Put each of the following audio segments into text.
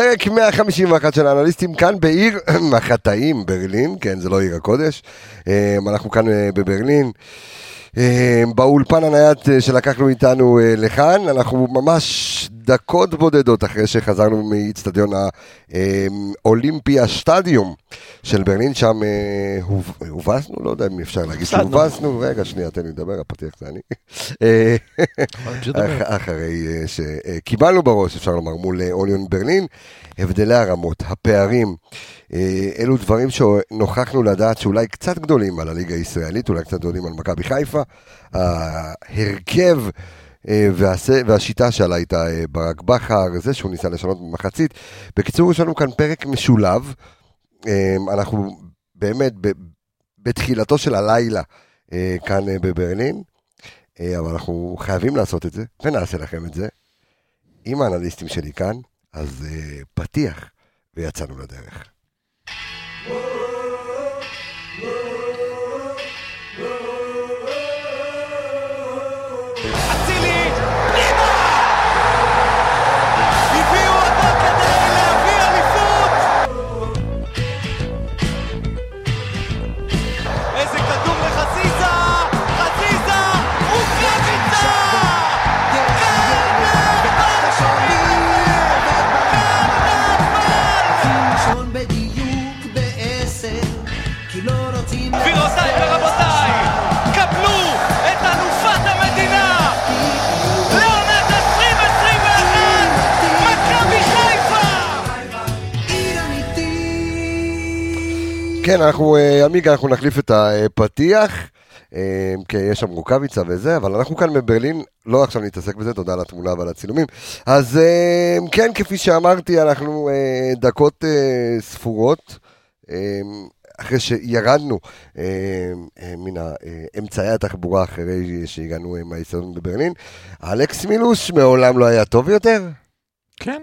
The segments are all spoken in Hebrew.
פרק 151 של האנליסטים כאן בעיר החטאים, ברלין, כן, זה לא עיר הקודש. אה, אנחנו כאן אה, בברלין. אה, באולפן הנייד שלקחנו איתנו לכאן, אנחנו ממש דקות בודדות אחרי שחזרנו מאיצטדיון האולימפיה סטדיום של ברלין, שם הובסנו, לא יודע אם אפשר להגיד שהובסנו, רגע, שנייה, תן לי לדבר, הפתיח זה אני. אחרי שקיבלנו בראש, אפשר לומר, מול אוליון ברלין, הבדלי הרמות, הפערים, אלו דברים שנוכחנו לדעת שאולי קצת גדולים על הליגה הישראלית, אולי קצת גדולים על מכבי חיפה, ההרכב והשיטה שעלה איתה ברק בכר, זה שהוא ניסה לשנות במחצית. בקיצור, יש לנו כאן פרק משולב, אנחנו באמת בתחילתו של הלילה כאן בברלין, אבל אנחנו חייבים לעשות את זה, ונעשה לכם את זה, עם האנליסטים שלי כאן, אז פתיח, ויצאנו לדרך. כן, אנחנו, אה, עמיגה, אנחנו נחליף את הפתיח, אה, כי יש שם רוקאביצה וזה, אבל אנחנו כאן בברלין, לא עכשיו נתעסק בזה, תודה על התמונה ועל הצילומים. אז אה, כן, כפי שאמרתי, אנחנו דקות ספורות. אחרי שירדנו מן אמצעי התחבורה אחרי שהגענו מהיסטוריה בברלין, אלכס מילוש מעולם לא היה טוב יותר? כן.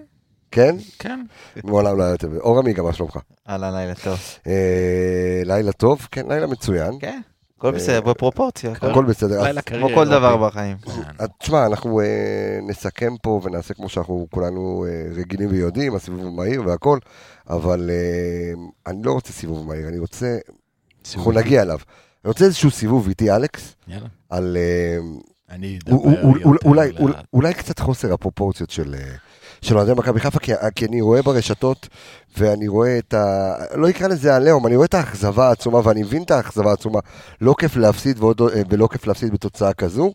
כן? כן. מעולם לא היה יותר. אור עמיגה, מה שלומך? אהלן, לילה טוב. אה, לילה טוב, כן, לילה מצוין. כן. הכל בסדר, בפרופורציה. הכל בסדר. לילה קריירה. כמו כל דבר בחיים. תשמע, אנחנו אה, נסכם פה ונעשה כמו שאנחנו כולנו אה, רגילים ויודעים, הסיבוב מהיר והכל, אבל אני לא רוצה סיבוב מהיר, אני רוצה... אנחנו נגיע אליו. אני רוצה איזשהו סיבוב איתי, אלכס. יאללה. על... אני אדבר אולי קצת חוסר הפרופורציות של... של אוהדי מכבי חיפה, כי, כי אני רואה ברשתות, ואני רואה את ה... לא אקרא לזה עליהום, אני רואה את האכזבה העצומה, ואני מבין את האכזבה העצומה. לא כיף להפסיד ועוד, אה, ולא כיף להפסיד בתוצאה כזו,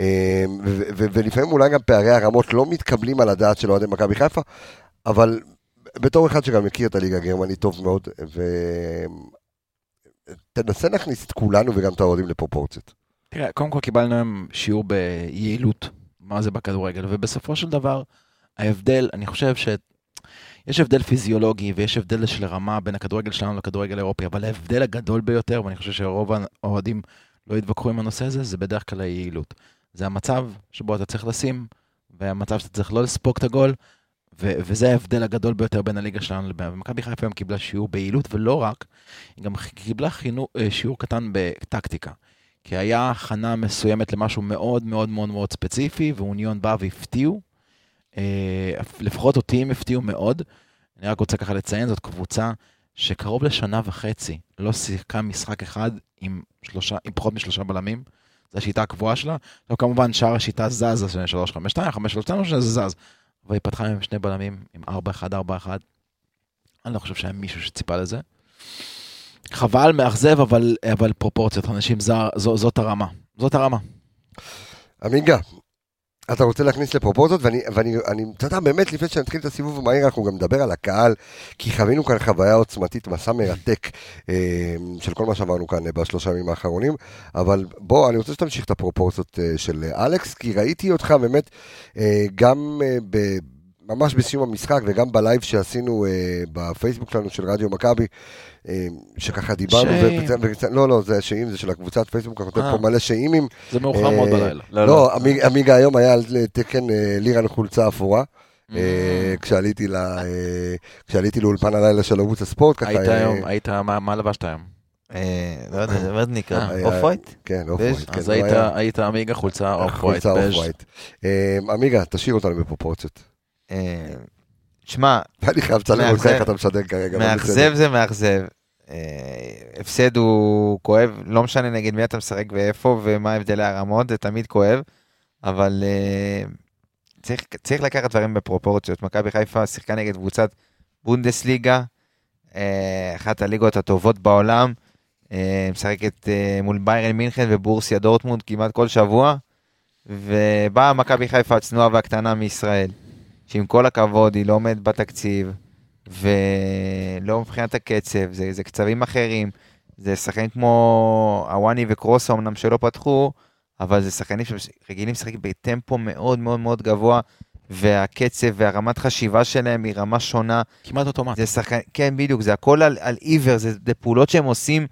אה, ו, ו, ולפעמים אולי גם פערי הרמות לא מתקבלים על הדעת של אוהדי מכבי חיפה, אבל בתור אחד שגם מכיר את הליגה הגרמנית טוב מאוד, ותנסה להכניס את כולנו וגם את האוהדים לפרופורציות. תראה, קודם כל קיבלנו היום שיעור ביעילות, מה זה בכדורגל, ובסופו של דבר, ההבדל, אני חושב ש... יש הבדל פיזיולוגי ויש הבדל של רמה בין הכדורגל שלנו לכדורגל האירופי, אבל ההבדל הגדול ביותר, ואני חושב שרוב האוהדים לא יתווכחו עם הנושא הזה, זה בדרך כלל היעילות. זה המצב שבו אתה צריך לשים, והמצב שאתה צריך לא לספוג את הגול, ו- וזה ההבדל הגדול ביותר בין הליגה שלנו לבין... ומכבי חיפה היום קיבלה שיעור ביעילות, ולא רק, היא גם קיבלה חינו, אה, שיעור קטן בטקטיקה. כי היה הכנה מסוימת למשהו מאוד מאוד מאוד מאוד ספציפי, ואוניון בא והפתיעו. אה, לפחות אותי הם הפתיעו מאוד. אני רק רוצה ככה לציין, זאת קבוצה שקרוב לשנה וחצי לא שיחקה משחק אחד עם, שלושה, עם פחות משלושה בלמים. זו השיטה הקבועה שלה. עכשיו כמובן שאר השיטה זזה, 352, 532, שזה זז. אבל היא פתחה עם שני בלמים, עם 4-1-4-1. אני לא חושב שהיה מישהו שציפה לזה. חבל, מאכזב, אבל, אבל פרופורציות, אנשים, זר, זו, זאת הרמה. זאת הרמה. עמיגה, אתה רוצה להכניס לפרופורציות, ואני, ואני, אני, אתה יודע, באמת, לפני שנתחיל את הסיבוב המהיר, אנחנו גם נדבר על הקהל, כי חווינו כאן חוויה עוצמתית, מסע מרתק אה, של כל מה שעברנו כאן בשלושה ימים האחרונים, אבל בוא, אני רוצה שתמשיך את הפרופורציות אה, של אלכס, כי ראיתי אותך באמת אה, גם אה, ב... ממש בסיום המשחק וגם בלייב שעשינו אה, בפייסבוק שלנו של רדיו מכבי, אה, שככה דיברנו, ש... ו... לא, לא, זה שאם זה של הקבוצת פייסבוק, אנחנו נותנים פה אה. מלא שאימים. זה מאוחר מאוד אה, בלילה. לא, לא, לא. עמיגה היום היה על תקן לירן חולצה אפורה. Mm. כשעליתי, לאולפן הלילה של ערוץ הספורט, ככה... היית היום, היית, מה לבשת היום? לא יודע, מה זה נקרא? אוף ווייט? כן, אוף ווייט. אז היית עמיגה חולצה אוף ווייט. עמיגה, תשאיר אותנו בפרופורציות. שמע, אני חייב לצלם אותך. איך אתה משדר כרגע. מאכזב זה מאכזב. אה, הפסד הוא כואב, לא משנה נגד מי אתה משחק ואיפה ומה הבדלי הרמות, זה תמיד כואב, אבל אה, צריך, צריך לקחת דברים בפרופורציות. מכבי חיפה שיחקה נגד קבוצת בונדסליגה, אה, אחת הליגות הטובות בעולם, אה, משחקת אה, מול ביירן מינכן ובורסיה דורטמונד כמעט כל שבוע, ובאה מכבי חיפה הצנועה והקטנה מישראל, שעם כל הכבוד היא לא עומדת בתקציב, ולא מבחינת הקצב, זה, זה קצבים אחרים, זה שחקנים כמו הוואני וקרוסה אמנם שלא פתחו, אבל זה שחקנים שרגילים לשחק בטמפו מאוד מאוד מאוד גבוה, והקצב והרמת חשיבה שלהם היא רמה שונה. כמעט אוטומט. זה שחקן, כן בדיוק, זה הכל על, על עיוור, זה, זה פעולות שהם עושים,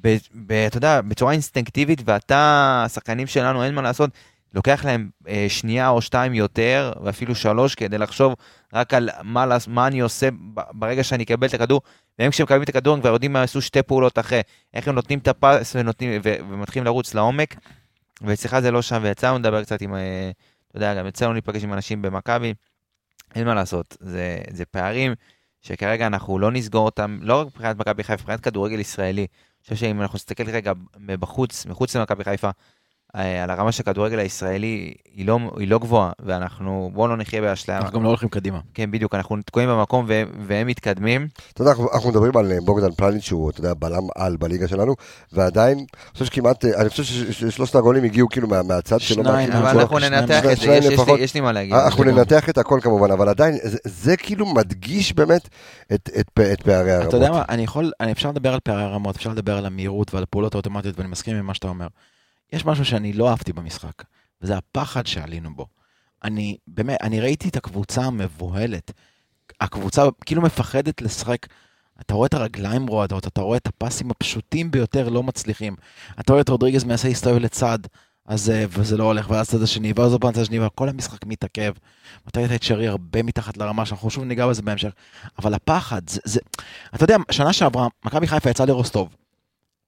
ב, ב, אתה יודע, בצורה אינסטינקטיבית, ואתה, השחקנים שלנו, אין מה לעשות, לוקח להם אה, שנייה או שתיים יותר, ואפילו שלוש, כדי לחשוב רק על מה, מה אני עושה ברגע שאני אקבל את הכדור, והם כשמקבלים את הכדור הם כבר יודעים מה עשו שתי פעולות אחרי, איך הם נותנים את הפס ונותנים, ו, ומתחילים לרוץ לעומק, ואצלך זה לא שם, ויצאנו לדבר קצת עם, אה, אתה יודע, גם יצאנו להיפגש עם אנשים במכבי, אין מה לעשות, זה, זה פערים שכרגע אנחנו לא נסגור אותם, לא רק מבחינת מכבי חיפה, מבחינת כדורגל ישראלי. אני חושב שאם אנחנו נסתכל רגע מבחוץ, מחוץ למכבי חיפה, על הרמה של הכדורגל הישראלי, היא לא, היא לא גבוהה, ואנחנו, בואו לא נחיה באשליה. אנחנו גם לא הולכים קדימה. כן, בדיוק, אנחנו תקועים במקום והם, והם מתקדמים. אתה יודע, אנחנו- אנחנו מדברים על אה, בוגדן פלניץ' שהוא, אתה יודע, בלם על בליגה שלנו, ועדיין, אני חושב שכמעט, אה, אני חושב ששלושת הגולים הגיעו כאילו מה- מהצד שלו. שניים, אבל. אנחנו ננתח את זה, יש, יש, לפחות. לי, יש לי מה להגיד. אנחנו יש ננתח את הכל כמובן, אבל עדיין, זה, זה כאילו מדגיש באמת את, את, פ- את פערי הרמות. אתה יודע מה, אני יכול, אני אפשר לדבר על פערי הרמות, אפשר לדבר על המהירות ועל הפעולות האוטומטיות, ואני מסכים עם מה שאתה אומר. יש משהו שאני לא אהבתי במשחק, וזה הפחד שעלינו בו. אני, באמת, אני ראיתי את הקבוצה המבוהלת. הקבוצה כאילו מפחדת לשחק. אתה רואה את הרגליים רועדות, אתה רואה את הפסים הפשוטים ביותר לא מצליחים. אתה רואה את רודריגז מנסה להסתובב לצד, אז, אה, וזה לא הולך, ואז צד השני, ואז עוד צד השני, וכל המשחק מתעכב. ואתה ראית את שרי הרבה מתחת לרמה, שאנחנו שוב ניגע בזה בהמשך. אבל הפחד, זה, זה... אתה יודע, שנה שעברה, מכבי חיפה יצאה לרוסטוב.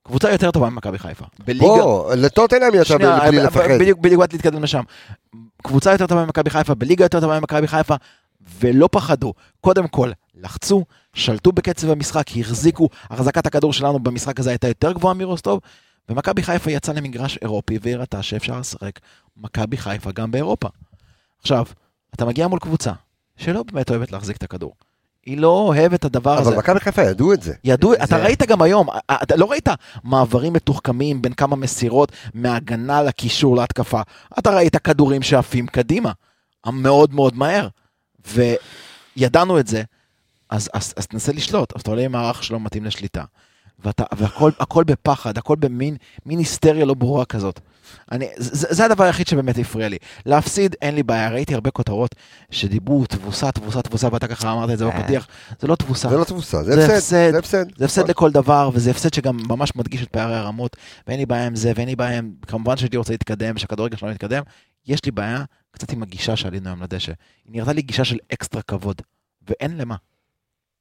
קבוצה יותר טובה ממכבי חיפה. בליגה... בוא, לטוטנאם יצא בלי לפחד. בדיוק, בדיוק באתי להתקדם לשם. קבוצה יותר טובה ממכבי חיפה, בליגה יותר טובה ממכבי חיפה, ולא פחדו. קודם כל, לחצו, שלטו בקצב המשחק, החזיקו, החזקת הכדור שלנו במשחק הזה הייתה יותר גבוהה מרוסטוב, ומכבי חיפה יצאה למגרש אירופי והראתה שאפשר לשחק מכבי חיפה גם באירופה. עכשיו, אתה מגיע מול קבוצה שלא באמת אוהבת להחזיק את הכדור. היא לא אוהבת את הדבר הזה. אבל מכבי חיפה ידעו את זה. ידעו, זה- אתה ראית גם היום, אתה לא ראית מעברים מתוחכמים בין כמה מסירות מהגנה לקישור להתקפה. אתה ראית כדורים שעפים קדימה, מאוד מאוד מהר. וידענו את זה, אז, אז, אז תנסה לשלוט, אז אתה עולה עם מערך שלא מתאים לשליטה. ואתה, והכל הכל בפחד, הכל במין מין היסטריה לא ברורה כזאת. אני, זה, זה הדבר היחיד שבאמת הפריע לי. להפסיד, אין לי בעיה, ראיתי הרבה כותרות שדיברו תבוסה, תבוסה, תבוסה, ואתה ככה אמרת את זה. בפתיח, זה לא תבוסה. זה לא תבוסה, זה זה הפסד. הפסד. זה הפסד. זה הפסד לכל דבר, וזה הפסד שגם ממש מדגיש את פערי הרמות, ואין לי בעיה עם זה, ואין לי בעיה עם, כמובן שהייתי רוצה להתקדם, שהכדורגל שלנו יתקדם, יש לי בעיה קצת עם הגישה שעלינו היום לדשא. היא נראתה לי גישה של אקסטרה כבוד, ואין למה.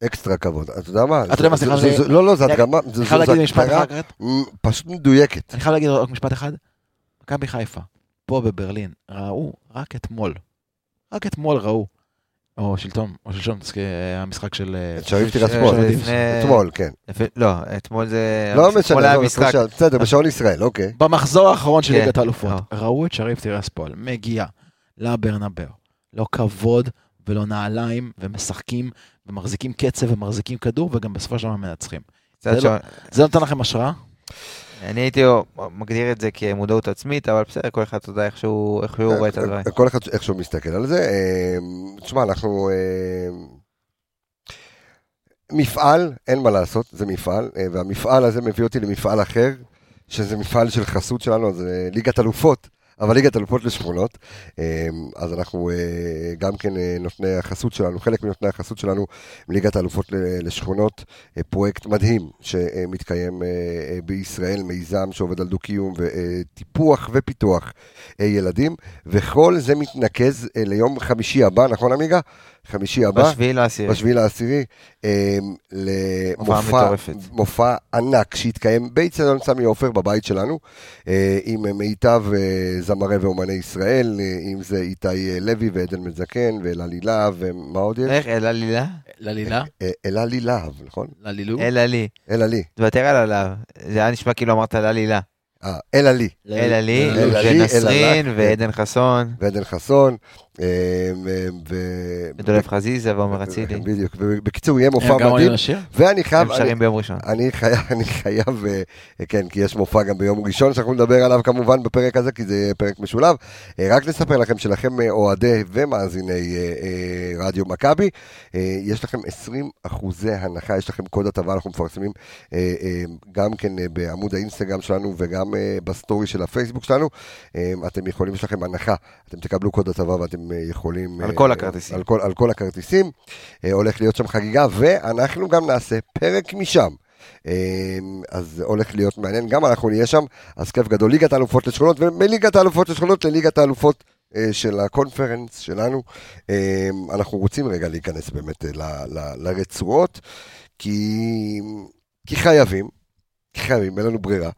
אקסטרה כבוד. אתה יודע מה? אתה יודע מה, סליחה, לא, לא, זה הדגמה. אני חייב להגיד משפט אחד, פשוט מדויקת. אני חייב להגיד רק משפט אחד, מכבי חיפה, פה בברלין, ראו רק אתמול, רק אתמול ראו, או שלטון, או שלשום, תזכיר, המשחק של... אה, את שריף טירספול. לפני- אתמול, כן. לא, אתמול זה... לא משנה, לא. בסדר, בשעון ישראל, אוקיי. במחזור האחרון של כן, ליגת האלופות, אה. ראו את שריף טירספול מגיע לברנבאו, לא כבוד ולא נעליים, ומשחקים ומחזיקים קצב ומחזיקים כדור, וגם בסופו של דבר מנצחים. לא- זה נותן לכם השראה? אני הייתי מגדיר את זה כמודעות עצמית, אבל בסדר, כל אחד, אתה יודע, איך שהוא רואה את הדברים. כל אחד איך שהוא מסתכל על זה. אה, תשמע, אנחנו... אה, מפעל, אין מה לעשות, זה מפעל, אה, והמפעל הזה מביא אותי למפעל אחר, שזה מפעל של חסות שלנו, זה ליגת אלופות, אבל ליגת אלופות לשכונות. אה, אז אנחנו אה, גם כן אה, נותני החסות שלנו, חלק מנותני החסות שלנו, ליגת האלופות ל- לשכונות, פרויקט מדהים שמתקיים בישראל, מיזם שעובד על דו-קיום וטיפוח ופיתוח ילדים, וכל זה מתנקז ליום חמישי הבא, נכון עמיגה? חמישי הבא. בשביעי לעשירי. בשביעי לעשירי, אה, הופעה למופע. מופע ענק שהתקיים באיצטדיון סמי עופר בבית שלנו, אה, עם מיטב אה, זמרי ואומני ישראל, אה, אם זה איתי אה, לוי ועדן מזקן ואלעלי להב, ומה עוד יש? איך? אלה לילה? ללילה? אה, אלעלי להב, נכון? ללילו? אלה לי. אלעלי. תוותר על עליו. זה היה נשמע כאילו אמרת. אה, אלעלי. אלה לי, אלה לי, ונסרין. ועדן חסון, ועדן חסון. אה, ודולף חזיזה ועומר אצילי. בדיוק. בקיצור, יהיה מופע מדהים? ואני חייב... הם שרים ביום ראשון. אני חייב, אני חייב, אה, כן, כי יש מופע גם ביום ראשון שאנחנו נדבר עליו כמובן בפרק הזה, כי זה פרק משולב. אה, רק נספר לכם שלכם אה, אוהדי ומאזיני אה, אה, רדיו מכבי, אה, יש לכם 20 אחוזי הנחה, יש לכם קוד הטבה, אנחנו מפרסמים אה, אה, גם כן אה, בעמוד האינסטגרם שלנו וגם אה, בסטורי של הפייסבוק שלנו. אה, אתם יכולים, יש לכם הנחה, אתם תקבלו קוד הטבה ואתם אה, יכולים... על אה, כל הכרטיסים. על כל, על כל הכרטיסים. אה, הולך להיות שם חגיגה, ואנחנו גם נעשה פרק משם. אה, אז הולך להיות מעניין, גם אנחנו נהיה שם, אז כיף גדול. ליגת האלופות לשכונות, ומליגת האלופות לשכונות לליגת האלופות אה, של הקונפרנס שלנו. אה, אנחנו רוצים רגע להיכנס באמת אה, ל- ל- לרצועות, כי, כי חייבים, כי חייבים, אין לנו ברירה.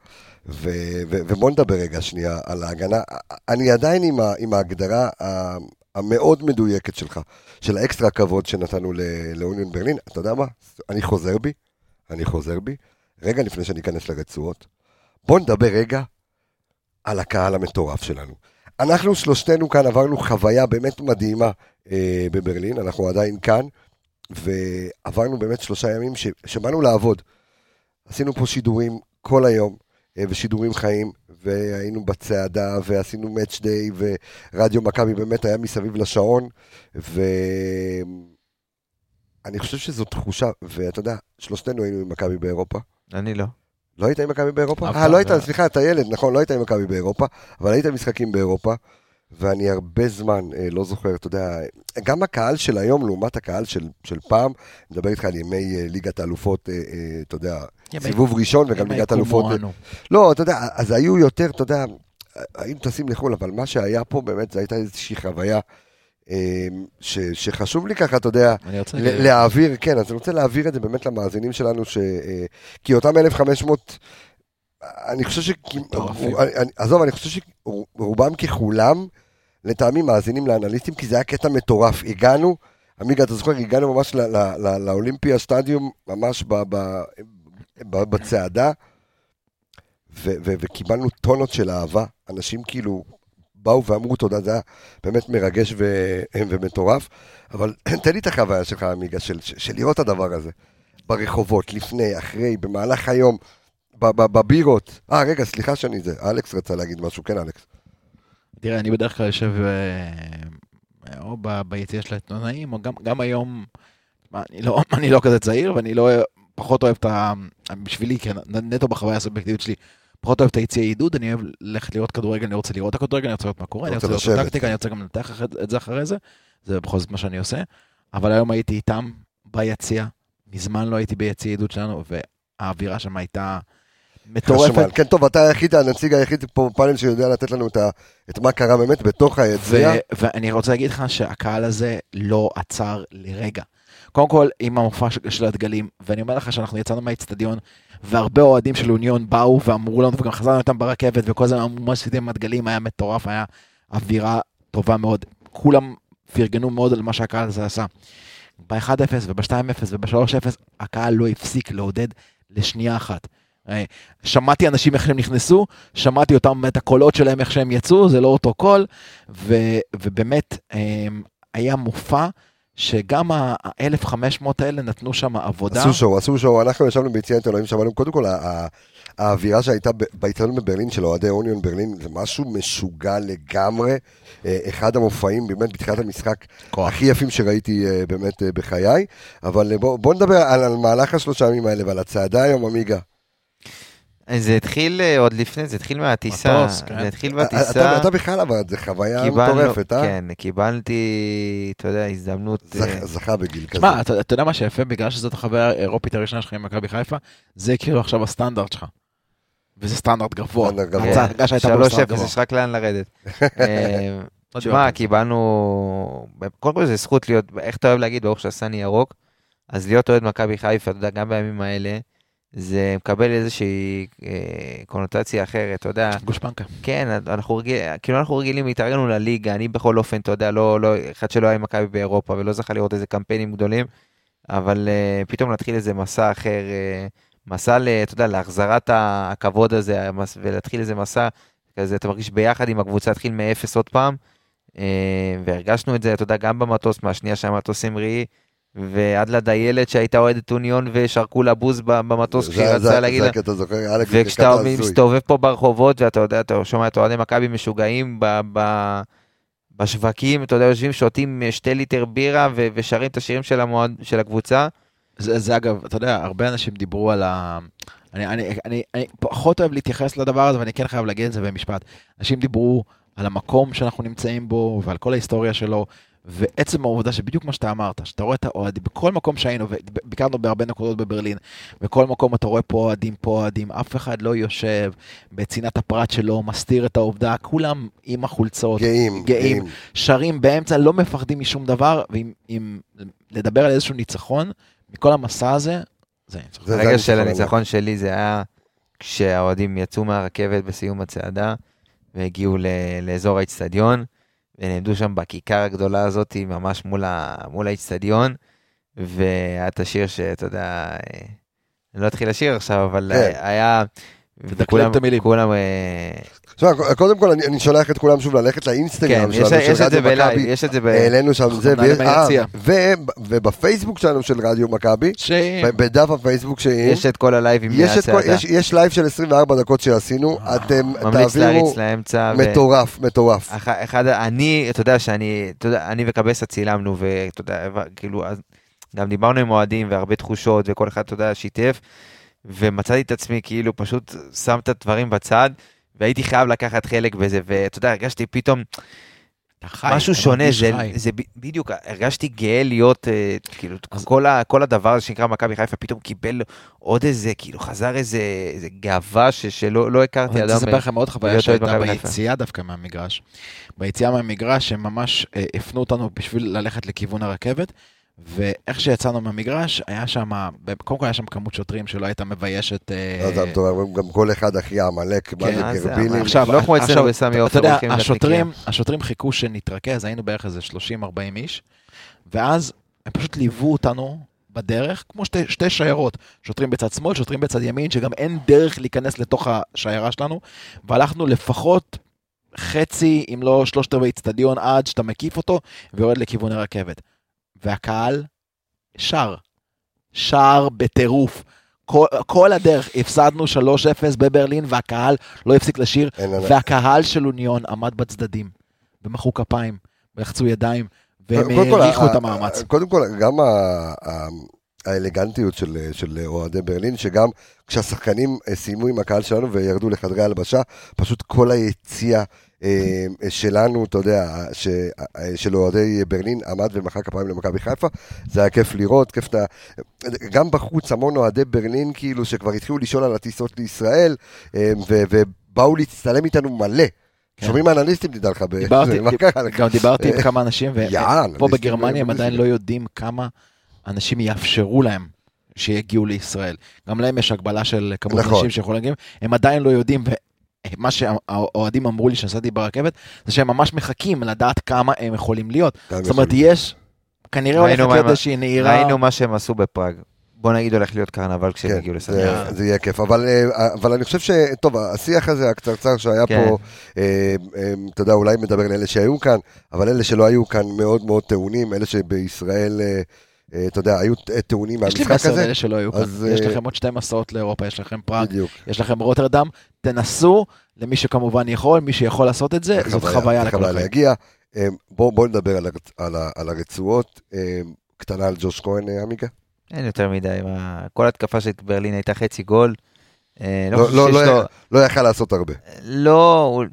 ו- ו- ובואו נדבר רגע שנייה על ההגנה. אני עדיין עם, ה- עם ההגדרה ה- המאוד מדויקת שלך, של האקסטרה כבוד שנתנו לאוניון ברלין. אתה יודע מה? אני חוזר בי, אני חוזר בי. רגע לפני שאני אכנס לרצועות, בואו נדבר רגע על הקהל המטורף שלנו. אנחנו שלושתנו כאן עברנו חוויה באמת מדהימה אה, בברלין, אנחנו עדיין כאן, ועברנו באמת שלושה ימים ש- שבאנו לעבוד. עשינו פה שידורים כל היום, ושידורים חיים, והיינו בצעדה, ועשינו מאץ' דיי, ורדיו מכבי באמת היה מסביב לשעון, ואני חושב שזו תחושה, ואתה יודע, שלושתנו היינו עם מכבי באירופה. אני לא. לא היית עם מכבי באירופה? אה, לא היית, לא. סליחה, אתה ילד, נכון, לא היית עם מכבי באירופה, אבל היית משחקים באירופה, ואני הרבה זמן אה, לא זוכר, אתה יודע, גם הקהל של היום לעומת הקהל של, של פעם, מדבר איתך על ימי אה, ליגת האלופות, אה, אה, אתה יודע, ימי- סיבוב ראשון וגם ליגת האלופות. קומואנו. לא, אתה יודע, אז היו יותר, אתה יודע, היינו טסים לחו"ל, אבל מה שהיה פה באמת, זו הייתה איזושהי חוויה אה, ש, שחשוב לי ככה, אתה יודע, אני רוצה... להעביר, כן, אז אני רוצה להעביר את זה באמת למאזינים שלנו, ש... אה, כי אותם 1,500, אני חושב ש... אני- אני- עזוב, אני חושב שרובם ככולם, לטעמי מאזינים לאנליסטים, כי זה היה קטע מטורף. הגענו, עמיגה, אתה זוכר, הגענו ממש לאולימפיה סטדיום, ממש בצעדה, וקיבלנו טונות של אהבה. אנשים כאילו באו ואמרו תודה, זה היה באמת מרגש ומטורף. אבל תן לי את החוויה שלך, עמיגה, של, של, לראות את הדבר הזה. ברחובות, לפני, אחרי, במהלך היום, בבירות. אה, רגע, סליחה שאני זה. אלכס רצה להגיד משהו, כן, אלכס. תראה, אני בדרך כלל יושב אה, או ביציאה של העיתונאים, או גם, גם היום, אני לא, אני לא כזה צעיר, ואני לא, פחות אוהב את ה... בשבילי, כן, נטו בחוויה הסובייקטיבית שלי, פחות אוהב את היציע עידוד, אני אוהב ללכת לראות כדורגל, אני רוצה לראות את הכדורגל, אני רוצה לראות מה קורה, אני רוצה לראות את. הטקטיקה, אני רוצה גם לנתח את זה אחרי זה, זה בכל זאת מה שאני עושה, אבל היום הייתי איתם ביציע, מזמן לא הייתי ביציע עידוד שלנו, והאווירה שם הייתה מטורפת. כן, טוב, אתה היחיד, הנציג היחיד פה בפאנל שיודע לתת לנו את, ה, את מה קרה באמת בתוך היציע. ו- ואני רוצה להגיד לך שהקהל הזה לא עצר לרגע. קודם כל, עם המופע של- של הדגלים, ואני אומר לך שאנחנו יצאנו מהאיצטדיון, והרבה אוהדים של אוניון באו ואמרו לנו, וגם חזרנו איתם ברכבת, וכל הזמן אמרו מה שעשיתם עם הדגלים, היה מטורף, היה אווירה טובה מאוד. כולם פרגנו מאוד על מה שהקהל הזה עשה. ב-1-0 וב-2-0 וב-3-0, הקהל לא הפסיק לעודד לשנייה אחת. שמעתי אנשים איך שהם נכנסו, שמעתי אותם, את הקולות שלהם איך שהם יצאו, זה לא אותו קול, ו, ובאמת אה, היה מופע שגם ה-1500 האלה נתנו שם עבודה. עשו שואו, עשו שואו, אנחנו ישבנו ביציע עיתונאים, שמענו, קודם כל, האווירה שהייתה ב- באיצטדיון בברלין של אוהדי אוניון ברלין, זה משהו משוגע לגמרי. אה, אחד המופעים, באמת, בתחילת המשחק, כוח. הכי יפים שראיתי אה, באמת אה, בחיי. אבל אה, בוא, בוא נדבר על, על מהלך השלושה ימים האלה ועל הצעדה היום, עמיגה. זה התחיל אה, עוד לפני, זה התחיל מהטיסה. מטוס, כן. זה התחיל אתה, בטיסה. אתה בכלל אבל, זה חוויה קיבלנו- מטורפת, אה? כן, קיבלתי, אתה יודע, הזדמנות. זכ, אה, זכה בגיל כזה. תשמע, אתה, אתה יודע מה שיפה, בגלל שזאת החוויה האירופית הראשונה שלך עם מכבי חיפה, זה כאילו עכשיו הסטנדרט שלך. וזה סטנדרט גבוה. סטנדרט גבוה. ההצגה שהייתה פה 3-0, בסטנדרט גבוה. יש רק לאן לרדת. אה, לא תשמע. קיבלנו... קודם כל זה זכות להיות, איך אתה אוהב להגיד, ברוך שעשני ירוק, אז להיות אוהד מכבי חיפה, אתה יודע, גם בימים האלה, זה מקבל איזושהי אה, קונוטציה אחרת, אתה יודע. גושפנקה. כן, אנחנו רגילים, כאילו אנחנו רגילים, התארגנו לליגה, אני בכל אופן, אתה יודע, לא, לא, אחד שלא היה עם מכבי באירופה ולא זכה לראות איזה קמפיינים גדולים, אבל uh, פתאום להתחיל איזה מסע אחר, uh, מסע, ל, אתה יודע, להחזרת הכבוד הזה, ולהתחיל איזה מסע, כזה, אתה מרגיש ביחד עם הקבוצה, להתחיל מאפס עוד פעם, uh, והרגשנו את זה, אתה יודע, גם במטוס, מהשנייה שהמטוס המריא, ועד לדיילת שהייתה אוהדת אוניון ושרקו לה בוז במטוס כשהיא רצתה להגיד לה, הקטע, זוכר? אלכס, וכשאתה. מסתובב פה ברחובות ואתה יודע, אתה שומע את אוהדי מכבי משוגעים ב, ב, בשווקים, אתה יודע, יושבים, שותים שתי ליטר בירה ו, ושרים את השירים של, המועד, של הקבוצה. זה, זה אגב, אתה יודע, הרבה אנשים דיברו על ה... אני, אני, אני, אני פחות אוהב להתייחס לדבר הזה, ואני כן חייב להגיד את זה במשפט. אנשים דיברו על המקום שאנחנו נמצאים בו, ועל כל ההיסטוריה שלו, ועצם העובדה שבדיוק מה שאתה אמרת, שאתה רואה את האוהדים, בכל מקום שהיינו, וביקרנו בהרבה נקודות בברלין, בכל מקום אתה רואה פה אוהדים, פה אוהדים, אף אחד לא יושב בצנעת הפרט שלו, מסתיר את העובדה, כולם עם החולצות, גאים, גאים. גאים. שרים באמצע, לא מפחדים משום דבר, ואם אם לדבר על איזשהו ניצחון, מכל המסע הזה, זה ניצחון. הרגע של הניצחון שלי זה היה כשהאוהדים יצאו מהרכבת בסיום הצעדה והגיעו ל, לאזור האיצטדיון ונעמדו שם בכיכר הגדולה הזאת ממש מול, האיצטדיון והיה את השיר שאתה יודע, אה, אני לא אתחיל לשיר עכשיו אבל כן. היה, תדקלם וכולם-. כולם, אה, תשמע, קודם כל אני אני שולח את כולם שוב ללכת כן, לאינסטגרם יש שלנו, יש את של זה רדיו בלייב, מכבי. יש את זה ב... העלינו שם זה, מנהלים ויש- אה. ו- ובפייסבוק שלנו של רדיו מכבי, בדף הפייסבוק שאם, יש את כל הלייבים יש מהצעדה, יש- יש לייב של 24 דקות שעשינו, אתם תעבירו. ו- מטורף, מטורף. אח- אחד, אני, אתה יודע שאני, אתה יודע, אני וקבסה צילמנו, ואתה יודע, כאילו, אז גם דיברנו עם אוהדים והרבה תחושות, וכל אחד, אתה יודע, שיתף, ומצאתי את עצמי כאילו פשוט שם את הדברים בצד, והייתי חייב לקחת חלק בזה, ואתה יודע, הרגשתי פתאום חי, משהו שונה, זה, חי. זה בדיוק, הרגשתי גאה להיות, אה, כאילו, אז- כל, ה, כל הדבר הזה שנקרא מכבי חיפה פתאום קיבל עוד איזה, כאילו, חזר איזה, איזה גאווה ש, שלא לא הכרתי אני אדם. רוצה לספר לכם עוד חוויה שהייתה. ביציאה דווקא מהמגרש. ביציאה מהמגרש הם ממש אה, הפנו אותנו בשביל ללכת לכיוון הרכבת, ואיך שיצאנו מהמגרש, היה שם, קודם כל היה שם כמות שוטרים שלא הייתה מביישת... אה, אז אתה אומר, גם כל אחד אחי עמלק, מה כן, זה אז זה גרבינים. אמר. עכשיו, לא כמו אצלנו בסמי עופר, אתה יודע, השוטרים חיכו שנתרכז, היינו בערך איזה 30-40 איש, ואז הם פשוט ליוו אותנו בדרך, כמו שתי, שתי שיירות, שוטרים בצד שמאל, שוטרים בצד ימין, שגם אין דרך להיכנס לתוך השיירה שלנו, והלכנו לפחות חצי, אם לא שלושת רבעי אצטדיון, עד שאתה מקיף אותו ויורד לכיוון הרכבת. והקהל שר, שר בטירוף. כל, כל הדרך הפסדנו 3-0 בברלין והקהל לא הפסיק לשיר והקהל של אוניון עמד בצדדים, ומחאו כפיים, ולחצו ידיים, והם העריכו את המאמץ. קודם כל, גם ה- האלגנטיות של, של אוהדי ברלין, שגם כשהשחקנים אה, סיימו עם הקהל שלנו וירדו לחדרי הלבשה, פשוט כל היציע אה, שלנו, אתה יודע, ש, אה, של אוהדי ברלין עמד ומחא כפיים למכבי חיפה, זה היה כיף לראות, כיף את ה... גם בחוץ המון אוהדי ברלין, כאילו, שכבר התחילו לשאול על הטיסות לישראל, אה, ו, ובאו להצטלם איתנו מלא. כן. שומעים אנליסטים, תדע לך, דיברתי? גם דיברתי עם כמה אנשים, ופה בגרמניה הם. עדיין לא יודעים כמה אנשים יאפשרו להם שיגיעו לישראל. גם להם יש הגבלה של כמות נכון. אנשים שיכולים להגיע, הם עדיין לא יודעים, ומה שהאוהדים אמרו לי כשנסעתי ברכבת, זה שהם ממש מחכים לדעת כמה הם יכולים להיות. זאת אומרת, יש, כנראה הולכת מה להיות איזושהי נהירה. ראינו מה שהם עשו בפראג. בוא נגיד הולך להיות קרנבל כשהם כן, יגיעו זה, לסמי. זה יהיה כיף, אבל, אה, אבל אני חושב ש... טוב, השיח הזה הקצרצר שהיה כן. פה, אה, אה, אתה יודע, אולי מדבר לאלה שהיו כאן, אבל אלה שלא היו כאן מאוד מאוד טעונים, אלה שבישראל, אה, אה, אתה יודע, היו אה, טעונים יש לי מהמשחק מסר הזה. לאלה שלא היו כאן. יש אה, לכם עוד שתי מסעות לאירופה, יש לכם פראג. יש לכם רוטרדם, תנסו, למי שכמובן יכול, מי שיכול לעשות את זה, זאת חוויה זה לכל חוויה החיים. להגיע. אה, בואו בוא נדבר על, הרצועות. אה, קטנה על ג'וש כהן, אה, עמיגה? אין יותר מדי. כל התקפה של ברלין הייתה חצי גול. אה, לא, לא, לא, לא יכל לעשות הרבה. לא, הוא- אה,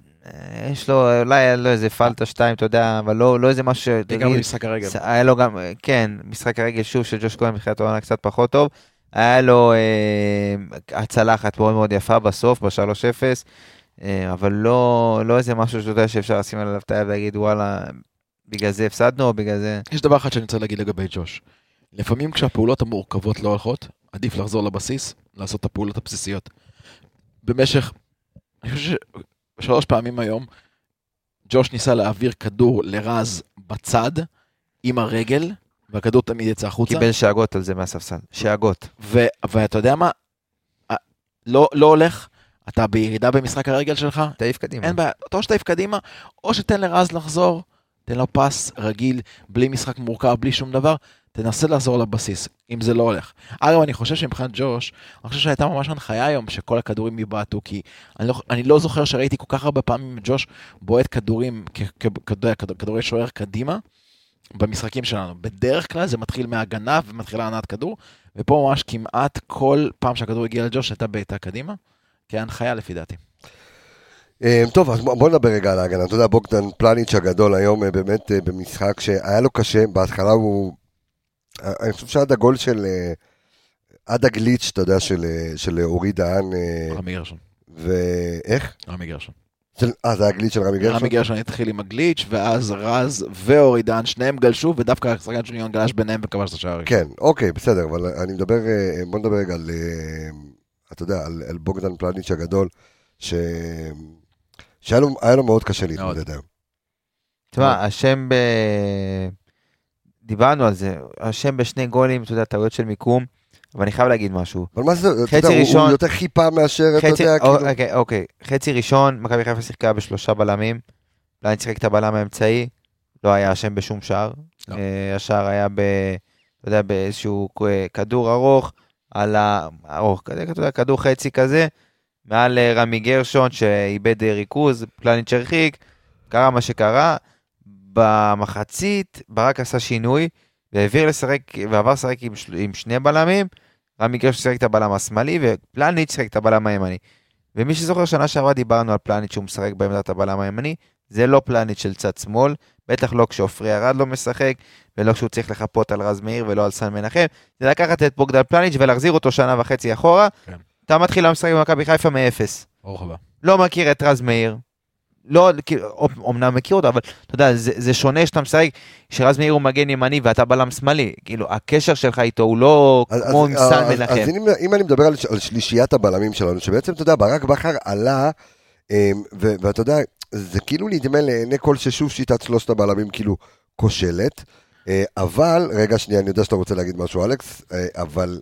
יש לו, אולי לו איזה פלטה שתיים, אתה יודע, אבל לא לא איזה משהו, תגיד, במשחק הרגל. היה לו גם, אה, כן, משחק הרגל שוב של ג'וש כהן בתחילת העונה קצת פחות טוב. היה לו אה, הצלה אחת מאוד מאוד יפה בסוף, ב-3-0. אה, אבל לא, לא איזה משהו שאתה יודע שאפשר לשים עליו את היד ולהגיד וואלה, בגלל זה הפסדנו או בגלל זה... יש דבר אחד שאני רוצה להגיד לגבי ג'וש. לפעמים כשהפעולות המורכבות לא הולכות, עדיף לחזור לבסיס, לעשות את הפעולות הבסיסיות. במשך, אני חושב ששלוש פעמים היום, ג'וש ניסה להעביר כדור לרז בצד, עם הרגל, והכדור תמיד יצא החוצה. קיבל שאגות על זה מהספסל, שאגות. ו- ואתה יודע מה? לא, לא הולך, אתה בירידה במשחק הרגל שלך, תעיף קדימה. אין בעיה, אתה או שתעיף קדימה, או שתן לרז לחזור, תן לו פס רגיל, בלי משחק מורכב, בלי שום דבר, תנסה לחזור לבסיס, אם זה לא הולך. אגב, אני חושב שמבחינת ג'וש, אני חושב שהייתה ממש הנחיה היום שכל הכדורים יבעטו, כי אני לא, אני לא זוכר שראיתי כל כך הרבה פעמים ג'וש בועט כדורים, כדורי, כדורי שוער קדימה, במשחקים שלנו. בדרך כלל זה מתחיל מהגנה ומתחילה הנעת כדור, ופה ממש כמעט כל פעם שהכדור הגיע לג'וש הייתה בעיטה קדימה, כהנחיה לפי דעתי. אה, טוב, אז בוא בוא נדבר רגע על ההגנה. אתה יודע, בוגדן פלניץ' הגדול היום אה, באמת אה, במשחק שהיה לו קשה, בהתחלה הוא... אה, אני חושב שעד הגול של... אה, עד הגליץ', אתה יודע, של, אה, של אורי דהן, רמי גרשון. ואיך? רמי גרשון. של- אה, זה היה הגליץ' של רמי גרשון? רמי גרשון התחיל עם הגליץ', ואז רז ואורי דהן, שניהם גלשו, ודווקא השחקן של יון גלש ביניהם וכבש את השער. כן, אוקיי, בסדר, אבל אני מדבר, בוא נדבר רגע על, אתה יודע, על, על בוגדן פלניץ' הגדול, ש... שהיה לו, לו מאוד קשה להתמודד היום. תשמע, השם ב... דיברנו על זה, השם בשני גולים, אתה יודע, טעויות של מיקום, אבל אני חייב להגיד משהו. אבל מה זה, אתה יודע, ראשון- הוא יותר חיפה מאשר, אתה יודע, כאילו... אוקיי, אוקיי, חצי ראשון, מכבי חיפה שיחקה בשלושה בלמים, פלניץ' שיחק את הבלם האמצעי, לא היה אשם בשום שער. לא. אה, השער היה ב... אתה יודע, באיזשהו אה, כדור ארוך, על ה... ארוך, כזה, אתה יודע, כדור חצי כזה, מעל אה, רמי גרשון שאיבד ריכוז, פלניץ' הרחיק, קרה מה שקרה. במחצית ברק עשה שינוי, והעביר לשחק, ועבר לשחק עם, עם שני בלמים, רמי גרשון שיחק את הבלם השמאלי, ופלניץ' שיחק את הבלם הימני. ומי שזוכר, שנה שעברה דיברנו על פלניץ' שהוא משחק בעמדת הבלם הימני, זה לא פלניץ' של צד שמאל, בטח לא כשעופרי ארד לא משחק, ולא כשהוא צריך לחפות על רז מאיר ולא על סן מנחם, זה לקחת את בוגדל פלניץ' ולהחזיר אותו שנה וחצי אחורה. כן. אתה מתחיל לשחק במכבי חיפה מאפס. לא מכיר את רז מאיר. לא, כאילו, אומנם מכיר אותו, אבל אתה יודע, זה, זה שונה שאתה משחק, שרז מאיר הוא מגן ימני ואתה בלם שמאלי. כאילו, הקשר שלך איתו הוא לא אז- כמו אז- עם סן אז- מנחם. אז אם, אם אני מדבר על, על שלישיית הבלמים שלנו, שבעצם, אתה יודע, ברק בכר עלה, אמ, ו- ואתה יודע, זה כאילו נדמה לעיני כל ששוב שיטת שלושת הבלמים כאילו כושלת, אה, אבל, רגע שנייה, אני יודע שאתה רוצה להגיד משהו, אלכס, אה, אבל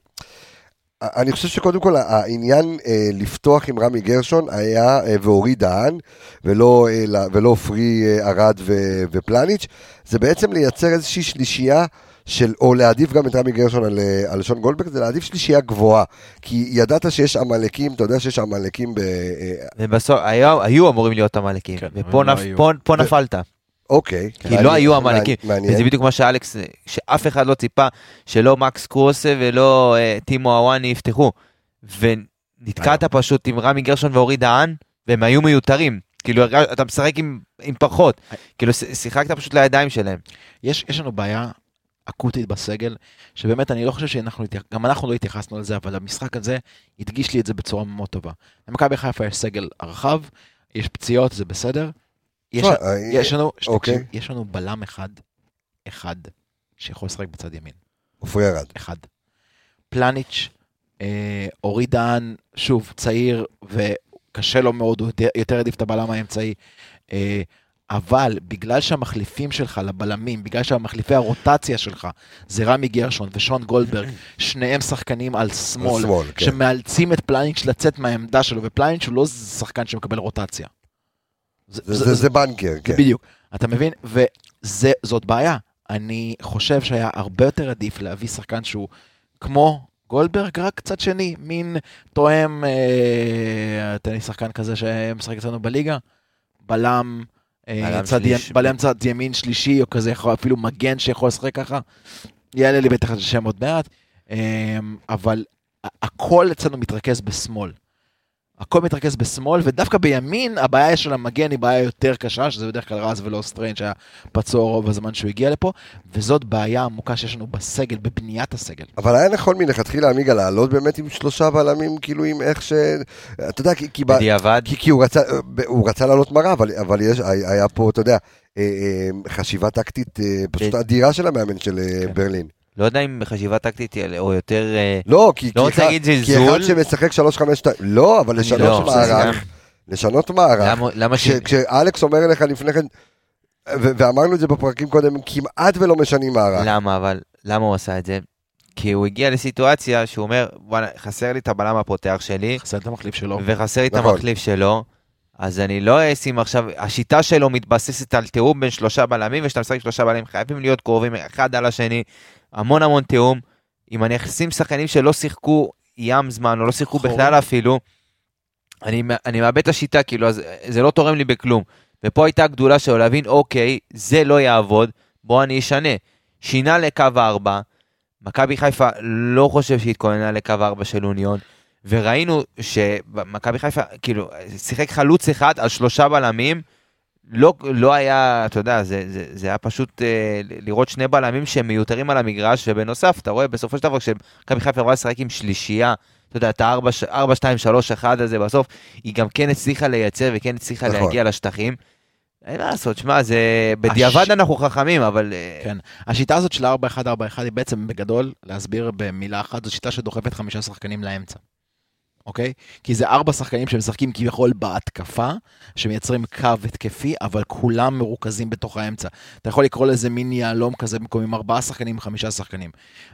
אני חושב שקודם כל העניין אה, לפתוח עם רמי גרשון היה אה, ואורי דהן, ולא, אה, ולא עופרי אה, ארד ו- ופלניץ', זה בעצם לייצר איזושהי שלישייה של, או להעדיף גם את רמי גרשון על, אה, על שון גולדברג, זה להעדיף שלישייה גבוהה. כי ידעת שיש עמלקים, אתה יודע שיש עמלקים ב... אה, ובסוף, היו, היו אמורים להיות עמלקים, כן, ופה לא נפ. פה, פה ו- נפלת. אוקיי. כי לא היו עמלקים. מעניין. וזה בדיוק מה שאלכס, שאף אחד לא ציפה שלא מקס קרוסה ולא אה, טימו אוואני יפתחו. ונתקעת פשוט עם רמי גרשון ואורי דהן, והם היו מיותרים. כאילו, אתה משחק עם, עם פחות. כאילו, ש- שיחקת פשוט לידיים שלהם. יש, יש לנו בעיה אקוטית בסגל, שבאמת אני לא חושב שאנחנו, גם אנחנו לא התייחסנו לזה, אבל המשחק הזה הדגיש לי את זה בצורה מאוד טובה. למכבי חיפה יש סגל הרחב, יש פציעות, זה בסדר. יש, תשמע, יש לנו, אוקיי. תקשיב, יש לנו בלם אחד, אחד, שיכול לשחק בצד ימין. עופרי ארד. אחד. פלניץ', אה, אורי דהן, שוב, צעיר וקשה לו מאוד, הוא יותר- יותר העדיף את הבלם האמצעי. אה, אבל בגלל שהמחליפים שלך לבלמים, בגלל שהמחליפי הרוטציה שלך זה רמי גרשון ושון גולדברג, שניהם שחקנים על שמאל, כן. שמאלצים את פלניץ' לצאת מהעמדה שלו, ופלניץ' הוא לא שחקן שמקבל רוטציה. זה- זה זה בנקר, כן. בדיוק, אתה מבין? וזאת בעיה. אני חושב שהיה הרבה יותר עדיף להביא שחקן שהוא כמו גולדברג, רק קצת שני, מין תואם, אה, תן לי שחקן כזה שמשחק אצלנו בליגה, בלם, אה, בלם צד. בלם צד ימין שלישי, או כזה, יכול, אפילו מגן שיכול לשחק ככה. יעלה לי בטח איזה שם עוד מעט, אה, אבל הכל אצלנו מתרכז בשמאל. הכל מתרכז בשמאל, ודווקא בימין הבעיה של המגן היא בעיה יותר קשה, שזה בדרך כלל רז ולא סטריין שהיה פצוע רוב הזמן שהוא הגיע לפה, וזאת בעיה עמוקה שיש לנו בסגל, בבניית הסגל. אבל היה נכון מלכתחילה עמיגה לעלות באמת עם שלושה בלמים, כאילו עם איך ש... אתה יודע, כי, כי, ב- בדיעבד, כי, כי הוא, רצה, הוא רצה לעלות מרה, אבל, אבל יש, היה פה, אתה יודע, אה, אה, חשיבה טקטית אה, פשוט כן. אדירה של המאמן של כן. ברלין. לא יודע אם חשיבה טקטית היא- או יותר... אה, לא, כי, לא כי, רוצה אחד, להגיד כי. אחד שמשחק 3-5-2, לא, אבל לשנות לא מערך, לשנות מערך, למה- למה ש... כש, כשאלכס אומר לך לפני כן, ו- ואמרנו את זה בפרקים קודם, כמעט ולא משנים מערך. למה, אבל למה הוא עשה את זה? כי הוא הגיע לסיטואציה שהוא אומר, וואלה, חסר לי את הבלם הפותח שלי, חסר את המחליף שלו. וחסר לי את נכון. המחליף שלו, אז אני לא אשים עכשיו, השיטה שלו מתבססת על תיאום בין שלושה בלמים, וכשאתה משחק שלושה בלמים חייבים להיות קרובים אחד על השני, המון המון תיאום. אם אני אשים שחקנים שלא שיחקו ים זמן, או לא שיחקו אחורה. בכלל אפילו, אני, אני מאבד את השיטה, כאילו, אז זה לא תורם לי בכלום. ופה הייתה הגדולה שלו להבין, אוקיי, זה לא יעבוד, בוא אני אשנה. שינה לקו הארבע, מכבי חיפה לא חושב שהיא התכוננה לקו הארבע של אוניון, וראינו שמכבי חיפה, כאילו, שיחק חלוץ אחד על שלושה בלמים, לא, לא היה, אתה יודע, זה, זה, זה היה פשוט אה, לראות שני בלמים שהם מיותרים על המגרש, ובנוסף, אתה רואה בסופו של דבר, כשמכבי חיפה עברה לשחק עם שלישייה, אתה יודע, את ה-4, 2, 3, 1 הזה בסוף, היא גם כן הצליחה לייצר וכן הצליחה נכון. להגיע לשטחים. אין מה לעשות, שמע, זה... בדיעבד הש- אנחנו חכמים, אבל... אה, כן. השיטה הזאת של 4-1-4-1 היא בעצם בגדול, להסביר במילה אחת, זו שיטה שדוחפת חמישה שחקנים לאמצע. אוקיי? כי זה ארבע שחקנים שמשחקים כביכול בהתקפה, שמייצרים קו התקפי, אבל כולם מרוכזים בתוך האמצע. אתה יכול לקרוא לזה מין יהלום כזה במקום עם ארבעה שחקנים, חמישה שחקנים.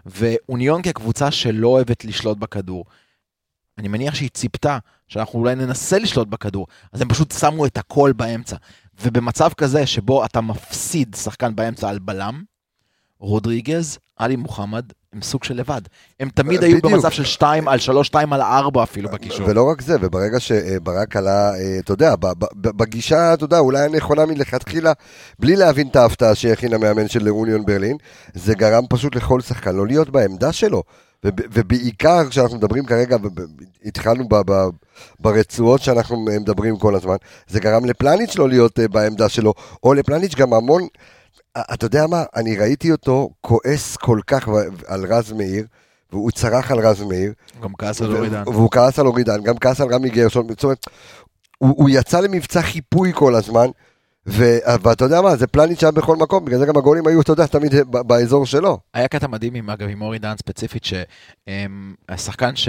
ואוניון כקבוצה שלא אוהבת לשלוט בכדור, אני מניח שהיא ציפתה שאנחנו אולי ננסה לשלוט בכדור, אז הם פשוט שמו את הכל באמצע. ובמצב כזה שבו אתה מפסיד שחקן באמצע על בלם, רודריגז, עלי מוחמד, הם סוג של לבד. הם תמיד היו. במצב של 2 על 3, 2 על 4 אפילו בקישור. ולא רק זה, וברגע שברק עלה, אה, אתה יודע, בגישה, אתה יודע, אולי הנכונה מלכתחילה, בלי להבין את ההפתעה שהכין המאמן של אוניון ברלין, זה גרם פשוט לכל שחקן לא להיות בעמדה שלו. וב- ובעיקר כשאנחנו מדברים כרגע, התחלנו ב- ב- ברצועות שאנחנו מדברים כל הזמן, זה גרם לפלניץ' לא להיות אה, בעמדה שלו, או לפלניץ' גם המון, אתה יודע מה, אני ראיתי אותו כועס כל כך על רז מאיר, והוא צרח על רז מאיר, גם כעס על אורידן. והוא כעס על אורידן, גם כעס על רמי גרשון, זאת אומרת, הוא, הוא יצא למבצע חיפוי כל הזמן, ו, ואתה יודע מה, זה פלניץ' שהיה בכל מקום, בגלל זה גם הגולים היו, אתה יודע, תמיד באזור שלו. היה קטע מדהים עם, אגב, עם אורי דן ספציפית, שהשחקן ש...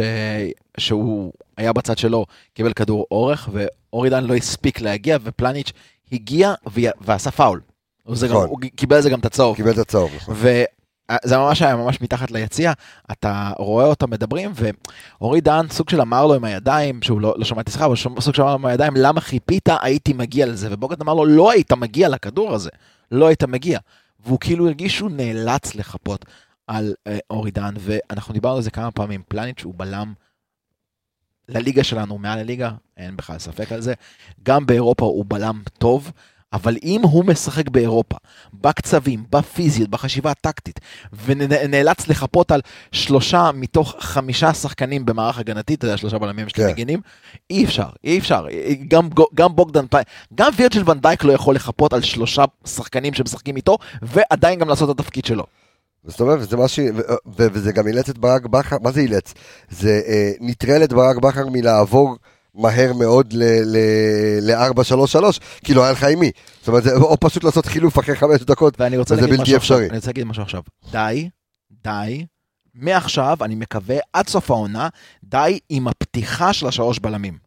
שהוא היה בצד שלו קיבל כדור אורך, ואורי דן לא הספיק להגיע, ופלניץ' הגיע ו... ועשה פאול. נכון. הוא קיבל על זה גם את הצהוב. קיבל את הצהוב. נכון. וזה ממש היה ממש מתחת ליציע, אתה רואה אותם מדברים, ואורי דן סוג של אמר לו עם הידיים, שהוא לא, לא שמע את השיחה, אבל סוג של אמר לו עם הידיים, למה חיפית, הייתי מגיע לזה, ובוגד אמר לו, לא היית מגיע לכדור הזה, לא היית מגיע. והוא כאילו הרגיש שהוא נאלץ לחפות על אה, אורי דן, ואנחנו דיברנו על זה כמה פעמים, פלניץ' הוא בלם לליגה שלנו, מעל הליגה, אין בכלל ספק על זה. גם באירופה הוא בלם טוב, אבל אם הוא משחק באירופה, בקצבים, בפיזיות, בחשיבה הטקטית, ונאלץ לחפות על שלושה מתוך חמישה שחקנים במערך הגנתי, אתה יודע, שלושה בלמים שאתם כן. מגינים, אי אפשר, אי אפשר. גם, גם בוגדן פאי, גם וירג'ל ונדייק לא יכול לחפות על שלושה שחקנים שמשחקים איתו, ועדיין גם לעשות את התפקיד שלו. זאת אומרת, וזה מה ש... ו- ו- וזה גם אילץ את ברק בכר, מה זה אילץ? זה אה, נטרל את ברק בכר מלעבור מהר מאוד ל-4-3-3, כי לא היה לך עם מי. זאת אומרת, או פשוט לעשות חילוף אחרי חמש דקות, וזה בלתי אפשרי. אני רוצה להגיד משהו עכשיו. די, די, מעכשיו, אני מקווה, עד סוף העונה, די עם הפתיחה של השלוש בלמים.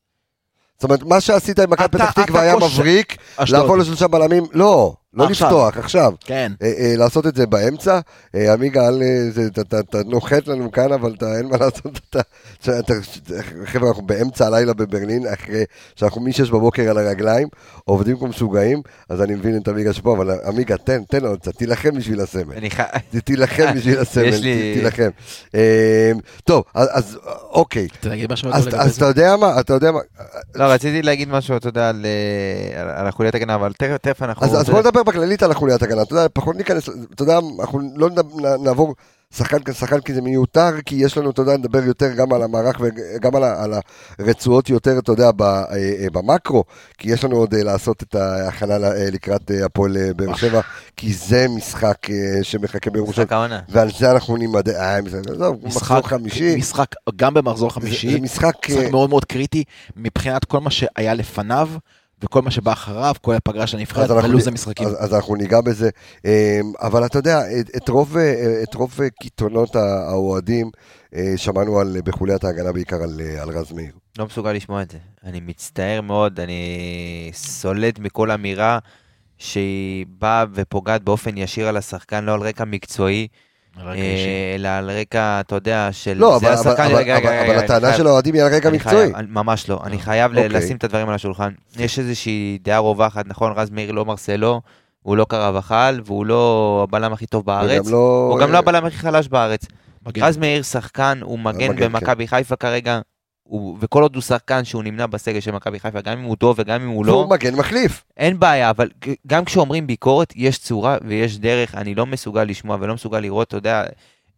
זאת אומרת, מה שעשית עם מכבי פתח תקווה היה מבריק. לעבור לשלושה בלמים, לא, לא עכשיו. לפתוח, עכשיו. כן. אה, אה, לעשות את זה באמצע, אה, עמיגה, אל, זה- אתה- נוחת לנו כאן, אבל אתה- אין מה לעשות, אתה- אתה- חבר'ה, אנחנו באמצע הלילה בברלין, אחרי שאנחנו מ-6 בבוקר על הרגליים, עובדים כמו משוגעים, אז אני מבין את עמיגה שפה, אבל עמיגה, תן, תן לו קצת, תילחם בשביל הסמל. תילחם בשביל הסמל, תילחם. אה, טוב, אז- אוקיי, אתה תגיד משהו אז? אתה יודע מה, אתה יודע מה, לא, רציתי להגיד משהו, אתה יודע, על, על- החוליית הגנה, אבל תכף אנחנו... אז, בוא נדבר בכללית על החוליית הגנה, אתה יודע, פחות ניכנס, אתה יודע, אנחנו לא נעבור שחקן שחקן כי זה מיותר, כי יש לנו, אתה יודע, נדבר יותר גם על המערך וגם על, על הרצועות יותר, אתה יודע, ב- אה, אה, במקרו, כי יש לנו עוד אה, לעשות את ההכנה לקראת הפועל באר שבע, כי זה משחק שמחכה בירושלים, משחק העונה. ועל זה אנחנו נימד... אה, עזוב, מחזור חמישי, משחק, גם במחזור חמישי, זה משחק... משחק מאוד מאוד קריטי מבחינת כל מה שהיה לפניו וכל מה שבא אחריו, כל הפגרה של הנבחרת אז אנחנו- ולו"ז המשחקים. אז, אז אנחנו ניגע בזה, אה, אבל אתה יודע, את, את רוב, אה, את רוב אה, קיתונות האוהדים אה, שמענו על, בחוליית ההגנה בעיקר על, על רז מאיר. לא מסוגל לשמוע את זה. אני מצטער מאוד, אני סולד מכל אמירה שהיא באה ופוגעת באופן ישיר על השחקן, לא על רקע מקצועי, אלא על רקע, אתה יודע, של... לא, אבל, אבל, אבל, רגע, אבל, רגע, אבל רגע, הטענה אני של האוהדים היא על רקע מקצועי. חייב- אני- ממש לא. אני חייב ל- אוקיי. לשים את הדברים על השולחן. יש איזושהי דעה רווחת, נכון, רז מאיר לא מרסלו, הוא לא קרבחל, והוא לא הבלם הכי טוב בארץ. לא... הוא גם לא הבלם הכי חלש בארץ. מגן. רז מאיר שחקן, הוא מגן מגן, כן. במכבי חיפה כרגע, הוא- וכל עוד הוא שחקן שהוא נמנה בסגל של מכבי חיפה, גם אם הוא טוב וגם אם הוא לא, והוא מגן מחליף. אין בעיה, אבל גם כשאומרים ביקורת, יש צורה ויש דרך, אני לא מסוגל לשמוע ולא מסוגל לראות, אתה יודע,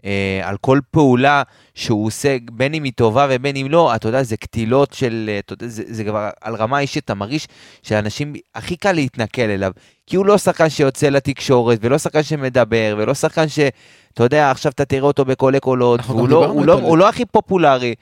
אה, על כל פעולה שהוא עושה, בין אם היא טובה ובין אם לא, אתה יודע, זה קטילות של, אה, אתה יודע, זה, זה כבר על רמה אישית, אתה מרגיש שאנשים, הכי קל להתנכל אליו, כי הוא לא שחקן שיוצא לתקשורת, ולא שחקן שמדבר, ולא שחקן ש... אתה יודע, עכשיו אתה תראה אותו בקולי קולות, לא, הוא, לא, איתו על הוא. לא הכי פופולרי.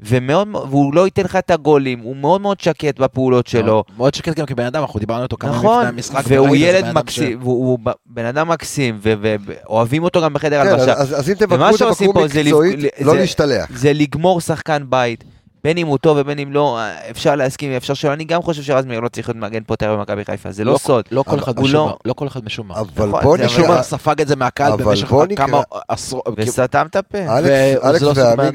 ומאוד, והוא לא ייתן לך את הגולים, הוא מאוד מאוד שקט בפעולות שלו. מאוד שקט גם כבן אדם, אנחנו דיברנו איתו כמה נכון, לפני המשחק. והוא וראית, זה ילד מקסים, והוא הוא ב- בן אדם מקסים, ואוהבים אותו גם בחדר כן, הלבשה. אז, אז אם תבקרו, תבקרו זה מקצועית, לא זה- להשתלח. זה לגמור שחקן בית, בין אם הוא טוב ובין אם לא, אפשר להסכים, אפשר שלא, אני גם חושב שרז מאיר לא צריך להיות מגן פוטר במכבי חיפה, זה לא סוד. לא כל אחד משום לא- מה, לא כל אחד משום מה. אבל נכון, בוא נקרא, מה ספג את זה מהקהל במשך כמה עשרות... וסתם את הפה. אלכס, אלכס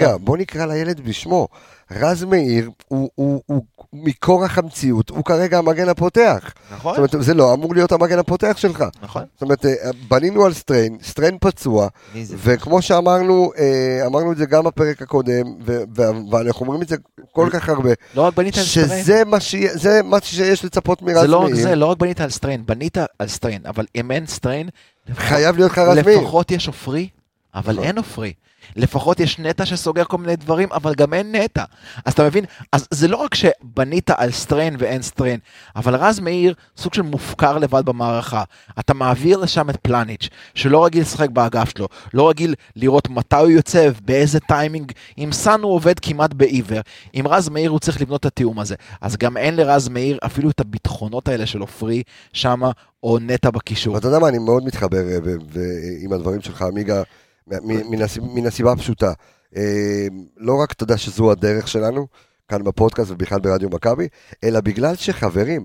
לא. בוא נקרא לילד בשמו. רז מאיר הוא, הוא, הוא, מכורח המציאות, הוא כרגע המגן הפותח. נכון, זאת אומרת, זה לא אמור להיות המגן הפותח שלך. נכון. זאת אומרת, אה, בנינו על סטריין, סטריין פצוע? וכמו שאמרנו, אה, אמרנו את זה גם בפרק הקודם, ואנחנו אומרים את זה כל כך הרבה, לא רק בנית על סטריין. שזה מה, זה מה שיש לצפות מרז זה לא רק מאיר. זה, לא רק בנית על סטריין, בנית על סטריין, אבל אם אין סטריין, חייב להיות לך רז מאיר. לפחות יש עופרי, אבל נכון. אין עופרי. לפחות יש נטע שסוגר כל מיני דברים, אבל גם אין נטע. אז אתה מבין? אז זה לא רק שבנית על סטריין ואין סטריין, אבל רז מאיר סוג של מופקר לבד במערכה. אתה מעביר לשם את פלניץ', שלא רגיל לשחק באגף שלו, לא רגיל לראות מתי הוא יוצא, באיזה טיימינג. עם סאן הוא עובד כמעט בעיוור, עם רז מאיר הוא צריך לבנות את התיאום הזה. אז גם אין לרז מאיר אפילו את הביטחונות האלה של עופרי שמה, או נטע בקישור. ואתה יודע מה, אני מאוד מתחבר אה, עם הדברים שלך, עמיגה, מן הסיב- מן הסיבה הפשוטה. אה, לא רק, יודע, שזו הדרך שלנו, כאן בפודקאסט ובכלל ברדיו מכבי, אלא בגלל שחברים,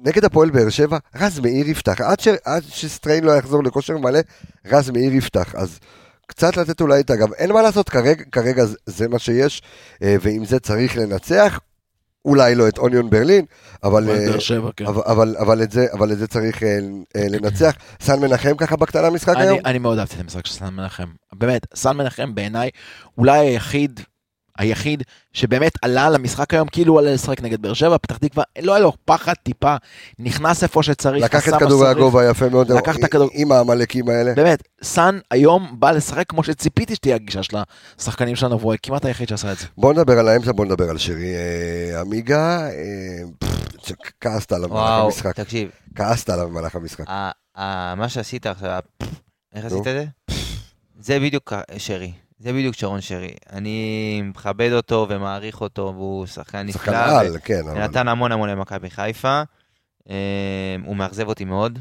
נגד הפועל באר שבע, רז מאיר יפתח. עד, ש, עד שסטריין לא יחזור לכושר מלא, רז מאיר יפתח. אז קצת לתת אולי את הגב. אין מה לעשות, כרגע, כרגע זה- זה מה שיש, אה, ועם זה צריך לנצח. אולי לא את אוניון ברלין, אבל... אה, שבע, כן. אבל, אבל, אבל, את זה, אבל את זה צריך אה, אה, לנצח. סן מנחם ככה בקטנה משחק היום? אני, אני מאוד אהבתי את המשחק של סן מנחם. באמת, סן מנחם בעיניי אולי היחיד, היחיד שבאמת עלה למשחק היום כאילו הוא עלה לשחק נגד באר שבע, פתח תקווה, לא היה לו פחד טיפה, נכנס איפה שצריך, לקח את כדורי. הגובה יפה מאוד, לקח את הכדור- עם העמלקים האלה. באמת, סאן היום בא לשחק כמו שציפיתי שתהיה הגישה של השחקנים שלנו, והוא כמעט היחיד שעשה את זה. בוא נדבר על האמצע, בוא נדבר על שרי אה, עמיגה. אה, כעסת עליו במהלך וואו, המשחק. תקשיב, כעסת עליו במהלך המשחק. מה שעשית עכשיו, איך. עשית את זה? זה בדיוק שרי. זה בדיוק שרון שרי. אני מכבד אותו ומעריך אותו, והוא שחקן שחקן נפלא. על, כן. ונתן המון המון למכבי חיפה. אה, הוא מאכזב אותי מאוד.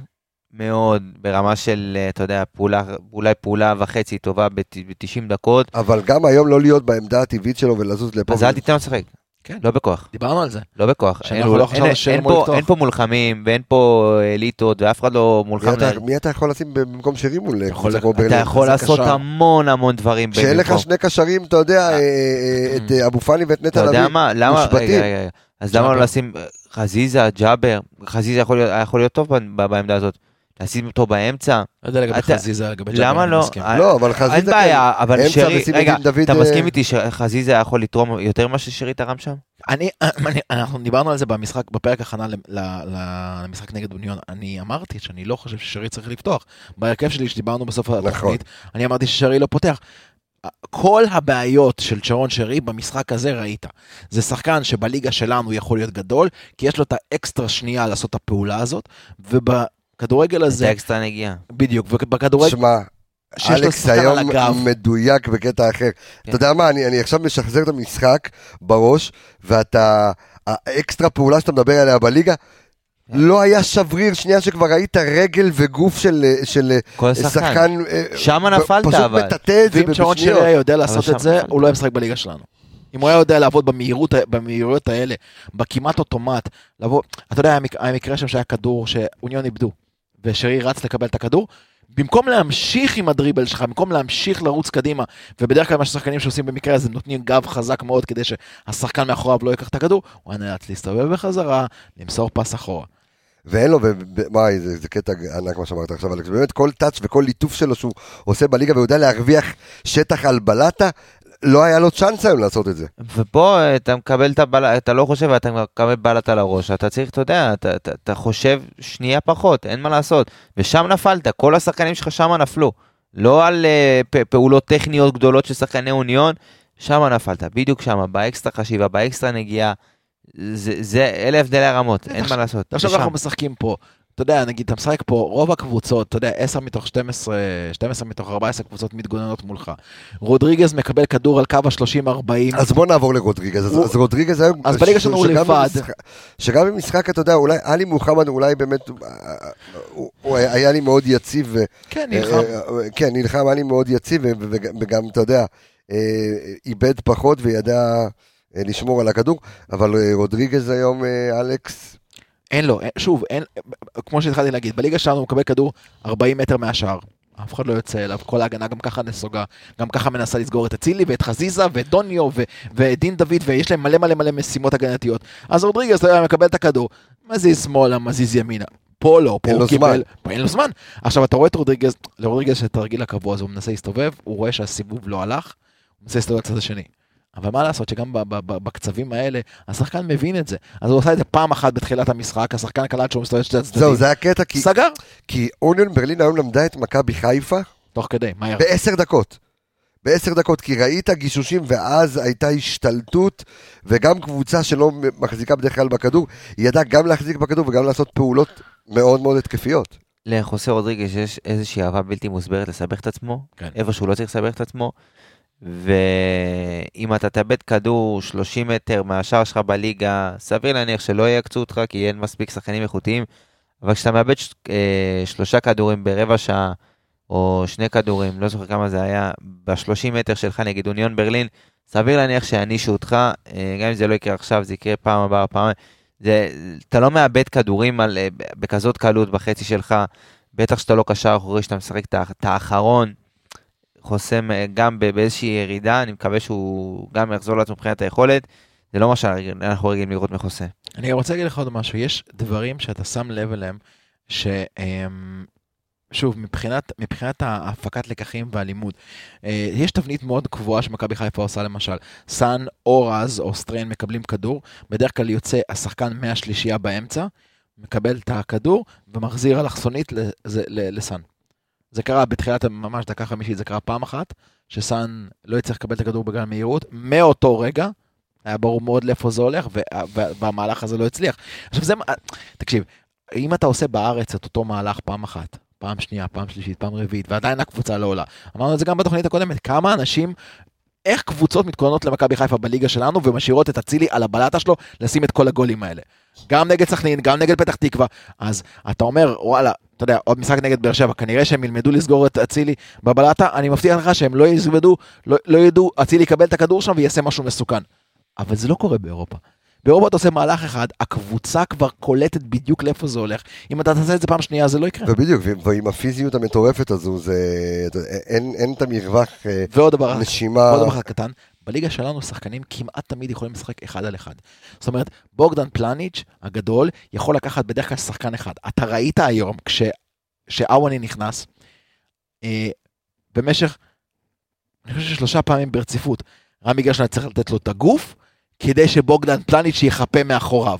מאוד, ברמה של, אה, אתה יודע, פעולה, אולי פעולה וחצי טובה ב-90 דקות. אבל גם היום לא להיות בעמדה הטבעית שלו ולזוז לפה. אז אל תיתן לו לשחק. כן. לא בכוח. דיברנו על זה. לא בכוח. שאנחנו לא אין- חשבנו אין- שאין פה- לפתוח. אין פה מולחמים ואין פה אליטות ואף אחד לא מי מולחם. מי אתה יכול לשים במקום שרי מול יכול קבוצה כמו אתה ברלין? אתה יכול לעשות קשר. המון המון דברים. כשאין לך. שני קשרים, אתה יודע, אה, אה, את אה, אבו פאני ואת נטע לביא. מה? למה? מושבתים. רגע, רגע, רגע. אז למה. לא לשים אה, חזיזה, ג'אבר? חזיזה יכול להיות- היה יכול להיות טוב בעמדה הזאת. לשים אותו באמצע. לא יודע לגבי אתה- חזיזה, לגבי למה ג'אבר, אני לא? מסכים. אה, לא, אבל חזיזה אין כן. בעיה, אבל שרי, רגע, אתה אה, מסכים איתי שחזיזה יכול לתרום יותר ממה ששרי תרם שם? אני, אני, אנחנו דיברנו על זה במשחק, בפרק הכנה ל- ל- ל- למשחק נגד אוניון. אני אמרתי שאני לא חושב ששרי צריך לפתוח. בהרכב שלי, שדיברנו בסוף נכון. התוכנית, אני אמרתי ששרי לא פותח. כל הבעיות של שרון שרי במשחק הזה ראית. זה שחקן שבליגה שלנו יכול להיות גדול, כי יש לו את האקסטרה שנייה לעשות את הפעולה הזאת, ובכדורגל זה הזה, אקסטרה נגיעה. בדיוק, ובכדורגל שמע, אלכס היום. מדויק בקטע אחר. כן. אתה יודע מה, אני אני עכשיו משחזר את המשחק בראש, ואתה, האקסטרה פעולה שאתה מדבר עליה בליגה, כן. לא היה שבריר שנייה שכבר ראית רגל וגוף של של כל שחקן. אה, ב- נפלת, פשוט אבל. מטאטא את זה ואם שרון בשניות. שרי היה יודע לעשות שם את זה, נפלת. הוא לא היה משחק בליגה שלנו. אם הוא היה יודע לעבוד במהירות, במהירויות האלה, בכמעט אוטומט, לבוא, אתה יודע, היה מקרה שם שהיה כדור שאוניון איבדו, ושרי רץ לקבל את הכדור, במקום להמשיך עם הדריבל שלך, במקום להמשיך לרוץ קדימה, ובדרך כלל מה ששחקנים שעושים במקרה הזה, נותנים גב חזק מאוד כדי שהשחקן מאחוריו לא ייקח את הכדור, הוא היה נאלץ להסתובב בחזרה, למסור פס אחורה. ואין לו, וואי, זה, זה קטע ענק מה שאמרת עכשיו, אלכס. באמת כל touch וכל ליטוף שלו שהוא עושה בליגה והוא יודע להרוויח שטח על בלטה, לא היה לו צ'אנס היום לעשות את זה. ופה אתה מקבל את הבלט, אתה לא חושב, אתה מקבל בלט על הראש, אתה צריך, אתה יודע, אתה, אתה, אתה חושב שנייה פחות, אין מה לעשות. ושם נפלת, כל השחקנים שלך שם נפלו. לא על אה, פ, פעולות טכניות גדולות של שחקני אוניון, שם נפלת, בדיוק שם, באקסטרה חשיבה, באקסטרה נגיעה. זה, זה, אלה הבדלי הרמות, אין מה לעשות. עכשיו. אנחנו משחקים פה, אתה יודע, נגיד, אתה משחק פה, רוב הקבוצות, אתה יודע, 10 מתוך 12, 12 מתוך 14 קבוצות מתגוננות מולך. רודריגז מקבל כדור על קו ה-30-40. אז בוא נעבור לרודריגז. הוא- אז רודריגז היום... אז בליגה שלנו הוא לבד. במשחק- שגם במשחק, אתה יודע, אולי עלי מוחמד אולי באמת, הוא- הוא, הוא היה לי מאוד יציב. כן, נלחם. אה, אה, כן, נלחם, היה לי מאוד יציב, וגם, אתה יודע, אה, איבד פחות וידע אה, לשמור על הכדור, אבל אה, רודריגז היום, אה, אלכס, אין לו, שוב, אין, כמו שהתחלתי להגיד, בליגה שלנו הוא מקבל כדור 40 מטר מהשער. אף אחד לא יוצא אליו, כל ההגנה גם ככה נסוגה, גם ככה מנסה לסגור את אצילי ואת חזיזה ואת דוניו ו- ודין דוד, ויש להם מלא מלא מלא משימות הגנתיות. אז רודריגז, אתה יודע, מקבל את הכדור, מזיז שמאלה, מזיז ימינה. פה לא, פה הוא קיבל, פה אין לו זמן. עכשיו אתה רואה את רודריגז, לרודריגז יש את התרגיל הקבוע הזה, הוא מנסה להסתובב, הוא רואה שהסיבוב לא הלך, הוא מנסה להסתובב לצד השני. אבל מה לעשות שגם בקצבים האלה, השחקן מבין את זה. אז הוא עשה את זה פעם אחת בתחילת המשחק, השחקן קלט שהוא מסתובב שתי הצדדים. זהו, זה הקטע, כי, סגר, כי אוניון ברלין היום למדה את מכבי חיפה תוך כדי, מהר. בעשר דקות. בעשר דקות, כי ראית גישושים ואז הייתה השתלטות, וגם קבוצה שלא מחזיקה בדרך כלל בכדור, היא ידעה גם להחזיק בכדור וגם לעשות פעולות מאוד מאוד התקפיות. לחוסה רודריגז יש איזושהי אהבה בלתי מוסברת לסבך את עצמו, כן. איפה שהוא לא צריך לסבך את עצמו, ואם אתה תאבד כדור 30 מטר מהשער שלך בליגה, סביר להניח שלא ייעקצו אותך כי אין מספיק שחקנים איכותיים, אבל כשאתה מאבד ש... אה, שלושה כדורים ברבע שעה, או שני כדורים, לא זוכר כמה זה היה, ב-30 מטר שלך נגד אוניון ברלין, סביר להניח שיענישו אותך, אה, גם אם זה לא יקרה עכשיו, זה יקרה פעם הבאה, פעם... זה, אתה לא מאבד כדורים על, אה, בכזאת קלות בחצי שלך, בטח שאתה לא קשר אחורי, שאתה משחק את האחרון, חוסם אה, גם באיזושהי ירידה, אני מקווה שהוא גם יחזור לעצמו מבחינת היכולת. זה לא מה שאנחנו רגילים לראות מחוסה. אני רוצה להגיד לך עוד משהו, יש דברים שאתה שם לב אליהם, שהם... שוב, מבחינת, מבחינת ההפקת לקחים והלימוד, אה, יש תבנית מאוד קבועה שמכבי חיפה עושה למשל. סאן או רז או סטריין מקבלים כדור, בדרך כלל יוצא השחקן מהשלישייה באמצע, מקבל את הכדור ומחזיר אלכסונית לסאן. זה קרה בתחילת ממש דקה חמישית, זה קרה פעם אחת, שסאן לא יצטרך לקבל את הכדור בגלל מהירות, מאותו רגע, היה ברור מאוד לאיפה זה הולך, וה- וה- והמהלך הזה לא הצליח. עכשיו זה, תקשיב, אם אתה עושה בארץ את אותו מהלך פעם אחת, פעם שנייה, פעם שלישית, פעם רביעית, ועדיין הקבוצה לא עולה. אמרנו את זה גם בתוכנית הקודמת, כמה אנשים, איך קבוצות מתכוננות למכבי חיפה בליגה שלנו ומשאירות את אצילי על הבלטה שלו לשים את כל הגולים האלה. גם נגד סכנין, גם נגד פתח תקווה. אז אתה אומר, וואלה, אתה יודע, עוד משחק נגד באר שבע, כנראה שהם ילמדו לסגור את אצילי בבלטה, אני מבטיח לך שהם לא ילמדו, לא, לא ידעו, אצילי יקבל את הכדור שם ויעשה משהו מסוכן. אבל זה לא קורה באירופה. באירופה אתה עושה מהלך אחד, הקבוצה כבר קולטת בדיוק לאיפה זה הולך. אם אתה תעשה את זה פעם שנייה, זה לא יקרה. ובדיוק, ועם הפיזיות המטורפת הזו, זה, אין, אין את המרווח אה, ועוד דבר, נשימה. עוד דבר קטן, בליגה שלנו שחקנים כמעט תמיד יכולים לשחק אחד על אחד. זאת אומרת, בוגדן פלניץ' הגדול יכול לקחת בדרך כלל שחקן אחד. אתה ראית היום, שאוואני נכנס, אה, במשך, אני חושב ששלושה פעמים ברציפות, רמי גרשון היה צריך לתת לו את הגוף, כדי שבוגדן פלניץ' יחפה מאחוריו.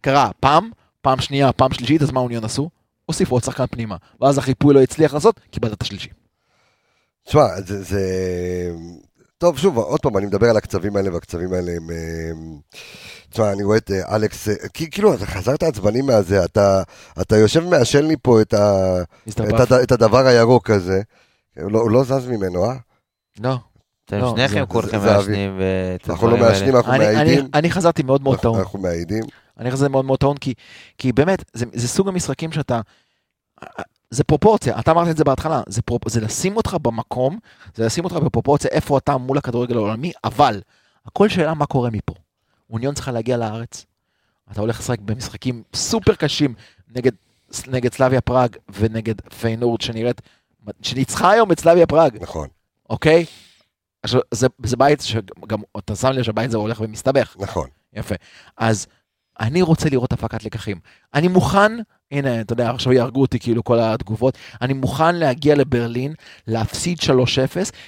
קרה פעם, פעם שנייה, פעם שלישית, אז מה אוניון עשו? הוסיפו עוד שחקן פנימה. ואז החיפוי לא הצליח לעשות, קיבלת את השלישי. תשמע, זה, זה... טוב, שוב, עוד פעם, אני מדבר על הקצבים האלה, והקצבים האלה הם... אה, תשמע, אני רואה את אה, אלכס, אה, כי- כאילו, אתה חזרת עצבני מהזה, אתה, אתה יושב מעשן לי פה את, ה, את. הד, את הדבר הירוק הזה. הוא לא, הוא לא זז ממנו, אה? לא. אתם לא, שניכם כולכם מעשנים ואת אנחנו לא הדברים האלה. מעשנים, אנחנו אני, אני, מעידים. אני חזרתי מאוד מאוד אנחנו- טעון. אנחנו מעידים. אני שזה מאוד מאוד טעון, כי, כי באמת, זה, זה סוג המשחקים שאתה... זה פרופורציה, אתה אמרת את זה בהתחלה, זה, פרופ, זה לשים אותך במקום, זה לשים אותך בפרופורציה איפה אתה מול הכדורגל העולמי, אבל הכל שאלה מה קורה מפה. אוניון צריכה להגיע לארץ, אתה הולך לשחק במשחקים סופר קשים נגד, נגד סלאביה פראג ונגד פיינורד שנראית, שניצחה היום את סלאביה פראג, נכון, אוקיי? עכשיו, זה, זה בית שגם, אתה שם לב שהבית הזה הולך ומסתבך. נכון. יפה. אז אני רוצה לראות הפקת לקחים. אני מוכן, הנה, אתה יודע, עכשיו יהרגו אותי כאילו כל התגובות, אני מוכן להגיע לברלין, להפסיד 3-0,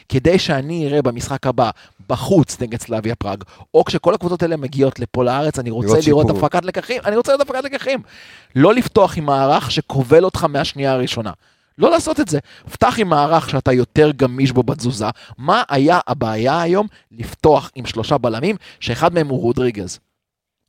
כדי שאני אראה במשחק הבא, בחוץ נגד סלאביה פראג, או כשכל הקבוצות האלה מגיעות לפה לארץ, אני רוצה לראות לראות. הפקת לקחים, אני רוצה לראות הפקת לקחים. לא לפתוח עם מערך שכובל אותך מהשנייה הראשונה. לא לעשות את זה. פתח עם מערך שאתה יותר גמיש בו בתזוזה. מה היה הבעיה היום לפתוח עם שלושה בלמים, שאחד מהם הוא רודריגז?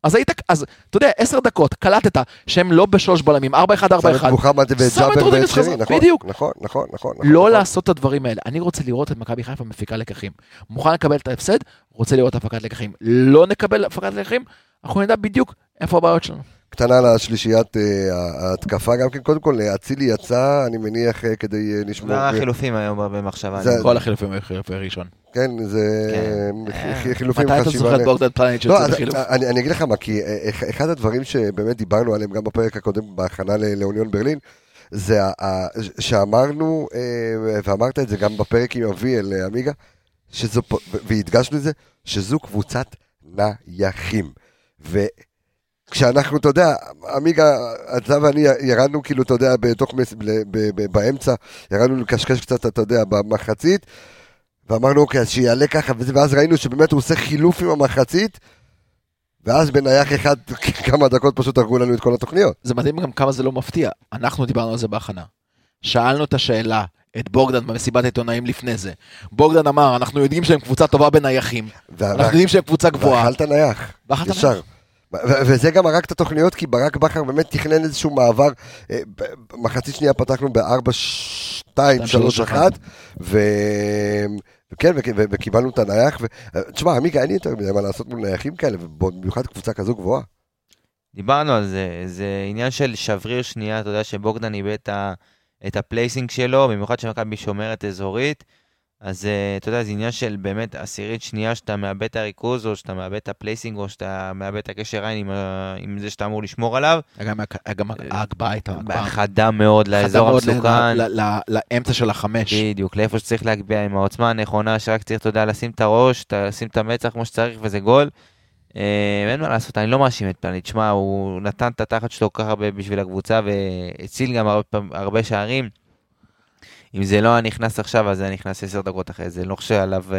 אז היית, אז אתה יודע, עשר דקות, קלטת שהם לא בשלוש בלמים, ארבע אחד, ארבע שם אחד. את מוחמד ואת ג'אבר ואת חזרה, נכון, בדיוק. נכון, נכון, נכון. לא נכון. לעשות את הדברים האלה. אני רוצה לראות את מכבי חיפה מפיקה לקחים. מוכן לקבל את ההפסד, רוצה לראות הפקת לקחים. לא נקבל הפקת לקחים, אנחנו נדע בדיוק איפה הבעיות שלנו. קטנה לשלישיית אה, ההתקפה גם כן, קודם כל אצילי יצא, אני מניח אה, כדי אה, לשמור, מה החילופים היום במחשבה? זה- כל החילופים היו חילופי ראשון. כן, זה כן. חילופים מתי אתה חשיבה. זוכר את בוגדן פלניץ' לא, שיוצא אז- בחילוף? אני אני אגיד לך מה, כי אח- אחד הדברים שבאמת דיברנו עליהם גם בפרק הקודם בהכנה ל- לאוניון ברלין, זה שאמרנו, ואמרת את זה גם בפרק עם אבי אל עמיגה, והדגשנו את זה, שזו קבוצת נייחים. וכשאנחנו, אתה יודע, עמיגה, אתה ואני ירדנו כאילו, אתה יודע, בתוך, ב- ב- ב- באמצע, ירדנו לקשקש קצת, אתה יודע, במחצית, ואמרנו, אוקיי, אז שיעלה ככה, ואז ראינו שבאמת הוא עושה חילוף עם המחצית, ואז בנייח אחד, כמה דקות פשוט הרגו לנו את כל התוכניות. זה מדהים גם כמה זה לא מפתיע. אנחנו דיברנו על זה בהכנה. שאלנו את השאלה, את בוגדן במסיבת העיתונאים לפני זה. בוגדן אמר, אנחנו יודעים שהם קבוצה טובה בנייחים, וה- אנחנו יודעים שהם קבוצה גבוהה. ואכלת נייח, ואכלת. נייח. וזה גם הרג את התוכניות, כי ברק בכר באמת תכנן איזשהו מעבר. אה, מחצית שנייה פתחנו ב-4, 2, 3, 1, וכן, וקיבלנו את הנייח. ו- תשמע, עמיקה, אין לי יותר מדי מה לעשות מול נייחים כאלה, ובמיוחד קבוצה כזו גבוהה. דיברנו על זה, זה עניין של שבריר שנייה, אתה יודע שבוגדן איבד את ה placing שלו, במיוחד שמכבי שומרת אזורית, אז אה, אתה יודע, זה עניין של באמת עשירית שנייה שאתה מאבד את הריכוז, או שאתה מאבד את ה placing, או שאתה מאבד את הקשר עין עם, עם זה שאתה אמור לשמור עליו. גם ההגבהה הייתה הגבהה. חדה מאוד לאזור המסוכן. ל- ל- לאמצע של החמש. בדיוק, לאיפה שצריך להגביה עם העוצמה הנכונה, שרק צריך, אתה יודע, לשים את הראש, לשים את המצח כמו שצריך וזה גול. אה, אין מה לעשות, אני לא מאשים את פלניץ', שמע, הוא נתן את התחת שלו כל כך הרבה בשביל הקבוצה והציל גם הרבה, הרבה שערים. אם זה לא היה נכנס עכשיו, אז זה היה נכנס עשר דקות אחרי זה, לא חושב עליו, אה,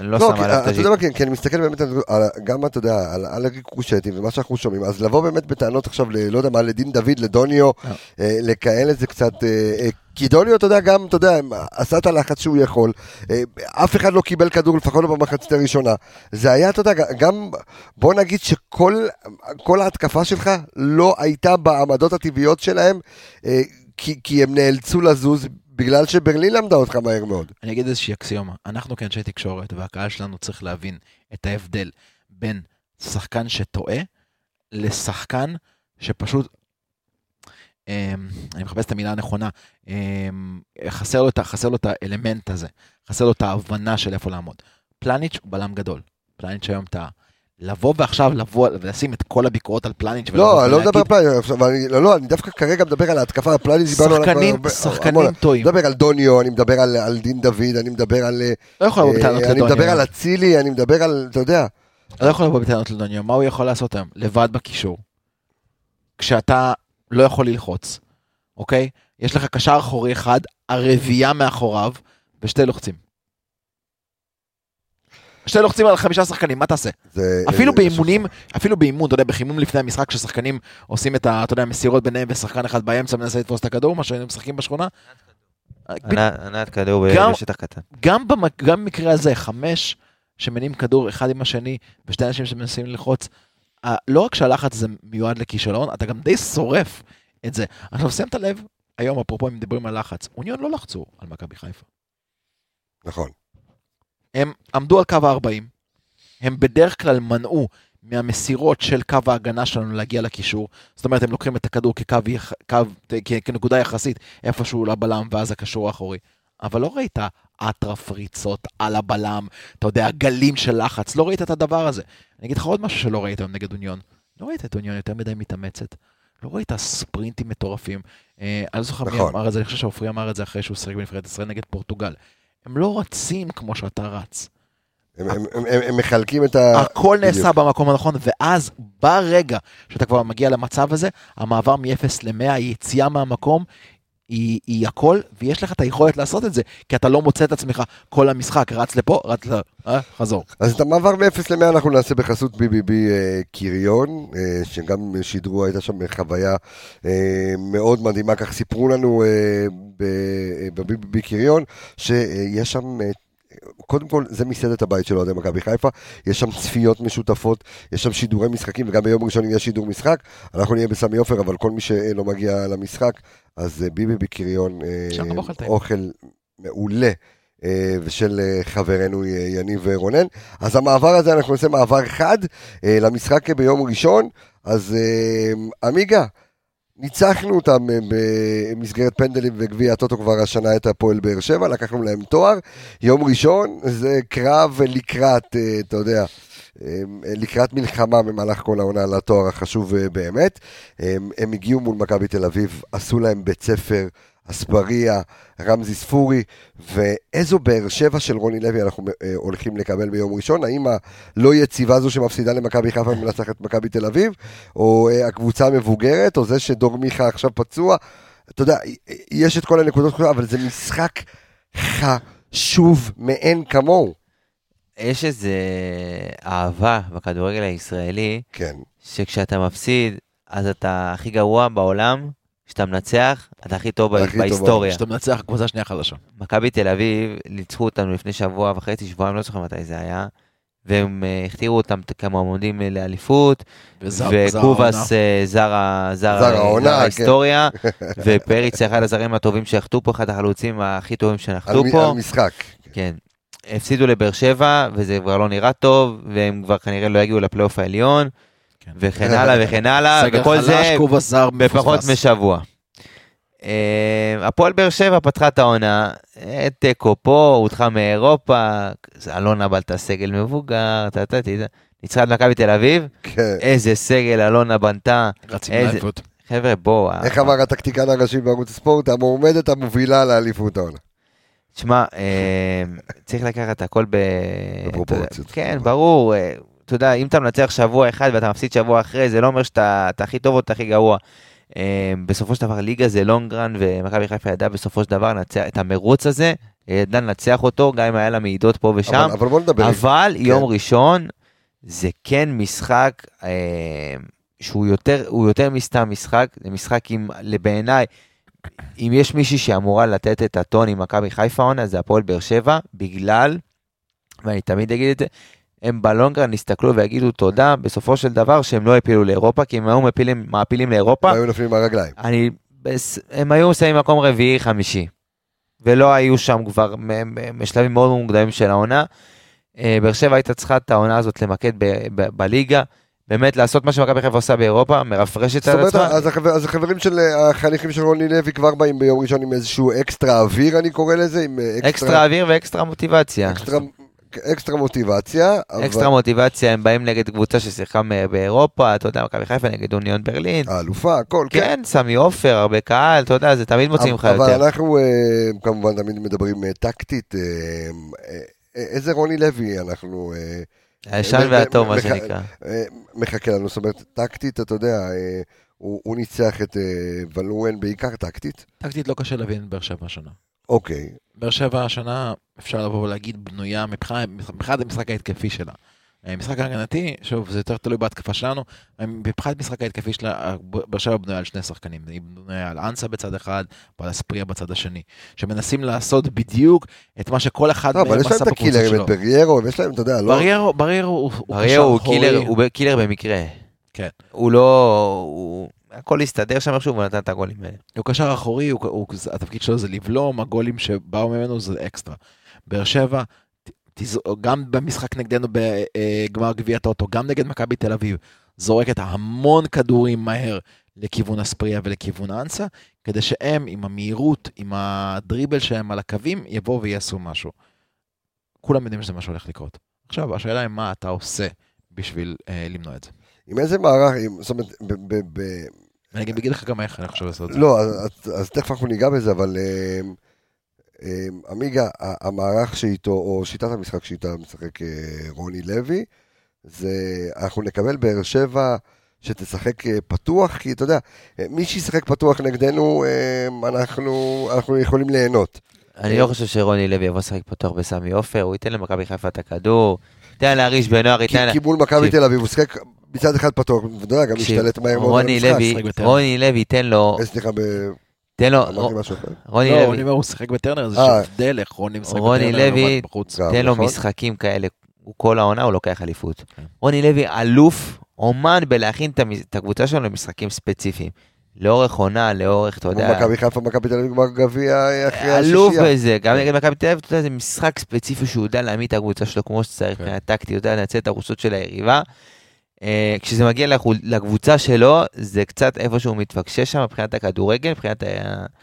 אני לא שם כי- עליו את אתה. יודע מה, כן, כי אני מסתכל באמת על- גם, אתה יודע, על- על הריקושטים ומה שאנחנו שומעים, אז לבוא באמת בטענות עכשיו, ל- לא יודע מה, לדין דוד, לדוניו, אה. אה, לכאלה זה קצת... אה, אה, כי דוניו, אתה יודע, גם, אתה יודע, עשה את הלחץ שהוא יכול, אה, אף אחד לא קיבל כדור, לפחות לא במחצית הראשונה. זה היה, אתה יודע, גם, בוא נגיד שכל כל ההתקפה שלך לא הייתה בעמדות הטבעיות שלהם, אה, כי, כי הם נאלצו לזוז, בגלל שברלין למדה אותך מהר מאוד. אני אגיד איזושהי אקסיומה. אנחנו כאנשי תקשורת, והקהל שלנו צריך להבין את ההבדל בין שחקן שטועה לשחקן שפשוט, אמ, אני מחפש את המילה הנכונה, אמ, חסר לו, את, חסר לו את האלמנט הזה, חסר לו את ההבנה של איפה לעמוד. פלניץ' הוא בלם גדול. פלניץ' היום טעה. לבוא ועכשיו לבוא ולשים את כל הביקורות על פלניץ' לא, אני לא מדבר על פלניץ', אני- לא, לא, אני דווקא כרגע מדבר על ההתקפה, פלניץ' דיברנו עליו כבר שחקנים, שחקנים המון. טועים. אני מדבר על דוניו, אני מדבר על, על דין דוד, אני מדבר על... לא יכול לבוא אה, בטענות אני לדוניו. מדבר על אצילי, אני מדבר על, אתה יודע, לא יכול לבוא בטענות לדוניו, מה הוא יכול לעשות היום? לבד בקישור. כשאתה לא יכול ללחוץ, אוקיי? יש לך קשר אחורי אחד, הרביעייה מאחוריו, ושתי לוחצים. שתי לוחצים על חמישה שחקנים, מה תעשה? זה- אפילו זה- באימונים, אפילו באימון, אתה יודע, בחימום לפני המשחק, כששחקנים עושים את ה... אתה יודע, מסירות ביניהם ושחקן אחד באמצע מנסה לתפוס את הכדור, מה שהם משחקים בשכונה. ענת- ענת כדור גם- בשטח קטן. גם במק- גם במקרה הזה, חמש שמניעים כדור אחד עם השני, ושתי אנשים שמנסים ללחוץ, אה, לא רק שהלחץ הזה מיועד לכישלון, אתה גם די שורף את זה. עכשיו, שמת לב, היום, אפרופו, אם מדברים על לחץ, אוניון לא לחצו על מכבי חיפה. נכון. הם עמדו על קו ה-40, הם בדרך כלל מנעו מהמסירות של קו ההגנה שלנו להגיע לקישור, זאת אומרת, הם לוקחים את הכדור כקו, קו, כנקודה יחסית איפשהו לבלם ואז הקשור האחורי. אבל לא ראית אטרף ריצות על הבלם, אתה יודע, גלים של לחץ, לא ראית את הדבר הזה. אני אגיד לך עוד משהו שלא ראית היום נגד אוניון. לא ראית את אוניון יותר מדי מתאמצת. לא ראית ספרינטים מטורפים. אה, אני לא זוכר מי נכון. אמר את זה, אני חושב שעופרי אמר את זה אחרי שהוא שיחק בנבחרת ישראל נגד פורטוגל. הם לא רצים כמו שאתה רץ. הם- הם- הם- הם- הם מחלקים את ה... הכל בדיוק. נעשה במקום הנכון, ואז ברגע שאתה כבר מגיע למצב הזה, המעבר מ-0 ל-100, היציאה מהמקום, היא, היא הכל, ויש לך את היכולת לעשות את זה, כי אתה לא מוצא את עצמך כל המשחק, רץ לפה, רץ ל... אה, חזור. אז את המעבר מ-0 ל-100 אנחנו נעשה בחסות BBB אה, קריון, אה, שגם שידרו, הייתה שם חוויה אה, מאוד מדהימה, כך סיפרו לנו אה, ב- אה, ב-BBB קריון, שיש שם... אה, קודם כל, זה מסעדת הבית של אוהדי מכבי חיפה, יש שם צפיות משותפות, יש שם שידורי משחקים, וגם ביום ראשון יהיה שידור משחק. אנחנו נהיה בסמי עופר, אבל כל מי שלא מגיע למשחק, אז אה, ביבי בקריון, אה, אוכל מעולה. אה, ושל חברנו יניב רונן. אז המעבר הזה, אנחנו נעשה מעבר חד למשחק ביום ראשון. אז עמיגה, ניצחנו אותם אה, במסגרת פנדלים וגביע הטוטו כבר השנה את הפועל באר שבע, לקחנו להם תואר. יום ראשון זה קרב לקראת, אה, אתה יודע, אה, לקראת מלחמה במהלך כל העונה על התואר החשוב באמת. אה, הם הגיעו מול מכבי תל אביב, עשו להם בית ספר, אספריה, רמזי ספורי, ואיזו באר שבע של רוני לוי אנחנו אה, הולכים לקבל ביום ראשון? האם הלא יציבה הזו שמפסידה למכבי חיפה ומנצחת מכבי תל אביב, או אה, הקבוצה המבוגרת, או זה שדור מיכה עכשיו פצוע? אתה יודע, יש את כל הנקודות, אבל זה משחק חשוב מאין כמוהו. יש איזה אהבה בכדורגל הישראלי, כן, שכשאתה מפסיד, אז אתה הכי גרוע בעולם, כשאתה מנצח, אתה הכי טוב בהיסטוריה. כשאתה מנצח קבוצה שנייה חדשה. מכבי תל אביב ניצחו אותנו לפני שבוע וחצי, שבועיים, לא זוכר מתי זה היה, והם אה, הכתירו אותם כמועמדים אה, לאליפות. וקובאס זר. ההיסטוריה, ופריץ אחד הזרים הטובים שיחתו פה, אחד החלוצים הכי טובים שנחתו מ- פה. על משחק. כן. הפסידו לבאר שבע, וזה כבר לא נראה טוב, והם כבר כנראה לא יגיעו לפלייאוף העליון, כן. וכן הלאה וכן הלאה, וכל זה בפחות. משבוע. אה, הפועל באר שבע פתחה את העונה, אה, תיקו פה, הודחה מאירופה, אלונה בלטה סגל מבוגר, ניצחה את מכבי תל אביב, כן. איזה סגל אלונה בנתה, רצים איזה- לאליפות. חבר'ה בואו, איך אמר הטקטיקן הראשי בערוץ הספורט? המועמדת המובילה לאליפות העונה. תשמע, אה, צריך לקחת הכל ב... בפרופורציות. כן, ברור. אתה יודע, אם אתה מנצח שבוע אחד ואתה מפסיד שבוע אחרי, זה לא אומר שאתה אתה הכי טוב או אתה הכי גרוע. אה, בסופו של דבר, ליגה זה לונגרן, ומכבי חיפה ידעה בסופו של דבר לנצח את המרוץ הזה, ידעה לנצח אותו, גם אם היה לה מעידות פה ושם. אבל, אבל בוא נדבר. אבל כן. יום ראשון, זה כן משחק אה, שהוא יותר, יותר מסתם משחק, זה משחק עם, בעיניי, אם יש מישהי שאמורה לתת את הטון עם מכבי חיפה עונה, זה הפועל באר שבע, בגלל, ואני תמיד אגיד את זה, הם בלונגרן יסתכלו ויגידו תודה, בסופו של דבר שהם לא הפילו לאירופה, כי אם היו מפילים, מעפילים לאירופה, היו נופלים מהרגליים. אני, בס- הם היו מסיימים מקום רביעי חמישי. ולא היו שם כבר מ- מ- בשלבים מאוד מוקדמים של העונה. אה, באר שבע הייתה צריכה את העונה הזאת למקד בליגה. באמת לעשות מה שמכבי חיפה עושה באירופה, מרפרשת על אומרת, עצמה. אז החבר- אז החברים של אה, החניכים של רוני לוי כבר באים ביום ראשון עם איזשהו אקסטרה אוויר, אני קורא לזה, עם אה, אקסטרה אוויר ואקסטרה מוטיבציה. אקסטרה, אקסטרה מוטיבציה. אבל- אקסטרה מוטיבציה, הם באים נגד קבוצה ששיחקה באירופה, אתה יודע, מכבי חיפה נגד אוניון ברלין. האלופה, הכל, כן. כן, סמי עופר, הרבה קהל, אתה יודע, זה תמיד מוצאים לך אבל יותר. אנחנו אה, כמובן תמיד מדברים אה, טקטית. אה, איזה רוני לוי אנחנו... הישן והטוב, מה שנקרא. מחכה לנו, זאת אומרת, טקטית, אתה יודע, הוא, הוא ניצח את ולואן בעיקר טקטית. טקטית לא קשה להבין את באר שבע השנה. אוקיי, באר שבע השנה, אפשר לבוא ולהגיד, בנויה מבחינת המשחק ההתקפי שלה. אה, משחק ההגנתי, שוב, זה יותר תלוי בהתקפה שלנו, אה, מבחינת משחק ההתקפי שלה, אה, באר שבע בנויה על שני שחקנים, היא בנויה על אנסה בצד אחד, ועל אספריה בצד השני, שמנסים לעשות בדיוק את מה שכל אחד לא, אבל מהם יש להם עשה את בקבוצה הקילרים, שלו. את בריירו, ויש להם, אתה יודע, לא... בריירו, בריירו הוא קשר הוא קילר במקרה. כן. הוא לא... הכל הסתדר שם איכשהו והוא נתן את הגולים האלה. הוא קשר אחורי, הוא, הוא, התפקיד שלו זה לבלום, הגולים שבאו ממנו זה אקסטרה. באר שבע, תז- גם במשחק נגדנו בגמר גביע הטוטו, גם נגד מכבי תל אביב, זורקת המון כדורים מהר לכיוון אספריה ולכיוון אנסה, כדי שהם עם המהירות, עם הדריבל שלהם על הקווים, יבואו ויעשו משהו. כולם יודעים שזה מה שהולך לקרות. עכשיו, השאלה היא מה אתה עושה בשביל אה, למנוע את זה. עם איזה מערך, עם- זאת אומרת, ואני גם אגיד לך גם איך אני חושב לעשות את זה. לא, אז, תכף אנחנו ניגע בזה, אבל אה, אה, עמיגה, המערך שאיתו, או שיטת המשחק שאיתה משחק אה, רוני לוי, זה, אנחנו נקבל באר שבע שתשחק אה, פתוח, כי אתה יודע, אה, מי שישחק פתוח נגדנו, אה, אנחנו, אנחנו יכולים ליהנות. אני לא חושב שרוני לוי יבוא לשחק פתוח בסמי עופר, הוא ייתן למכבי חיפה את הכדור, ייתן להרעיש בנוער, ייתן... כי מול מכבי. תל אביב הוא שיחק מצד אחד פתוח, ואתה יודע, גם תקשיב, השתלט מהר מאוד רוני. לוי. רוני לוי ייתן לו, אה, סליחה, ב- תן לו, אמרתי משהו אחר. רוני לא, אני לוי, אומר, הוא שיחק בטרנר, זה אה. הבדל איך רוני משחק בטרנר. רוני לוי, תן לו נכון? משחקים כאלה, הוא כל העונה הוא לוקח אליפות. כן. רוני לוי אלוף, אומן בלהכין את הקבוצה שלנו למשחקים ספציפיים. לאורך עונה, לאורך, אתה יודע, מכבי חיפה, מכבי תל אביב, גמר גביע אה, אחרי אלוף השישייה. בזה, גם נגד מכבי תל אביב, אתה יודע, זה משחק ספציפי שהוא יודע להעמיד את הקבוצה שלו כמו שצריך, כן. מבחינה טקטית, יודע לנצל את החולשות של היריבה. אה, כשזה מגיע לקבוצה שלו, זה קצת איפה שהוא מתפקשש שם מבחינת הכדורגל, מבחינת ה...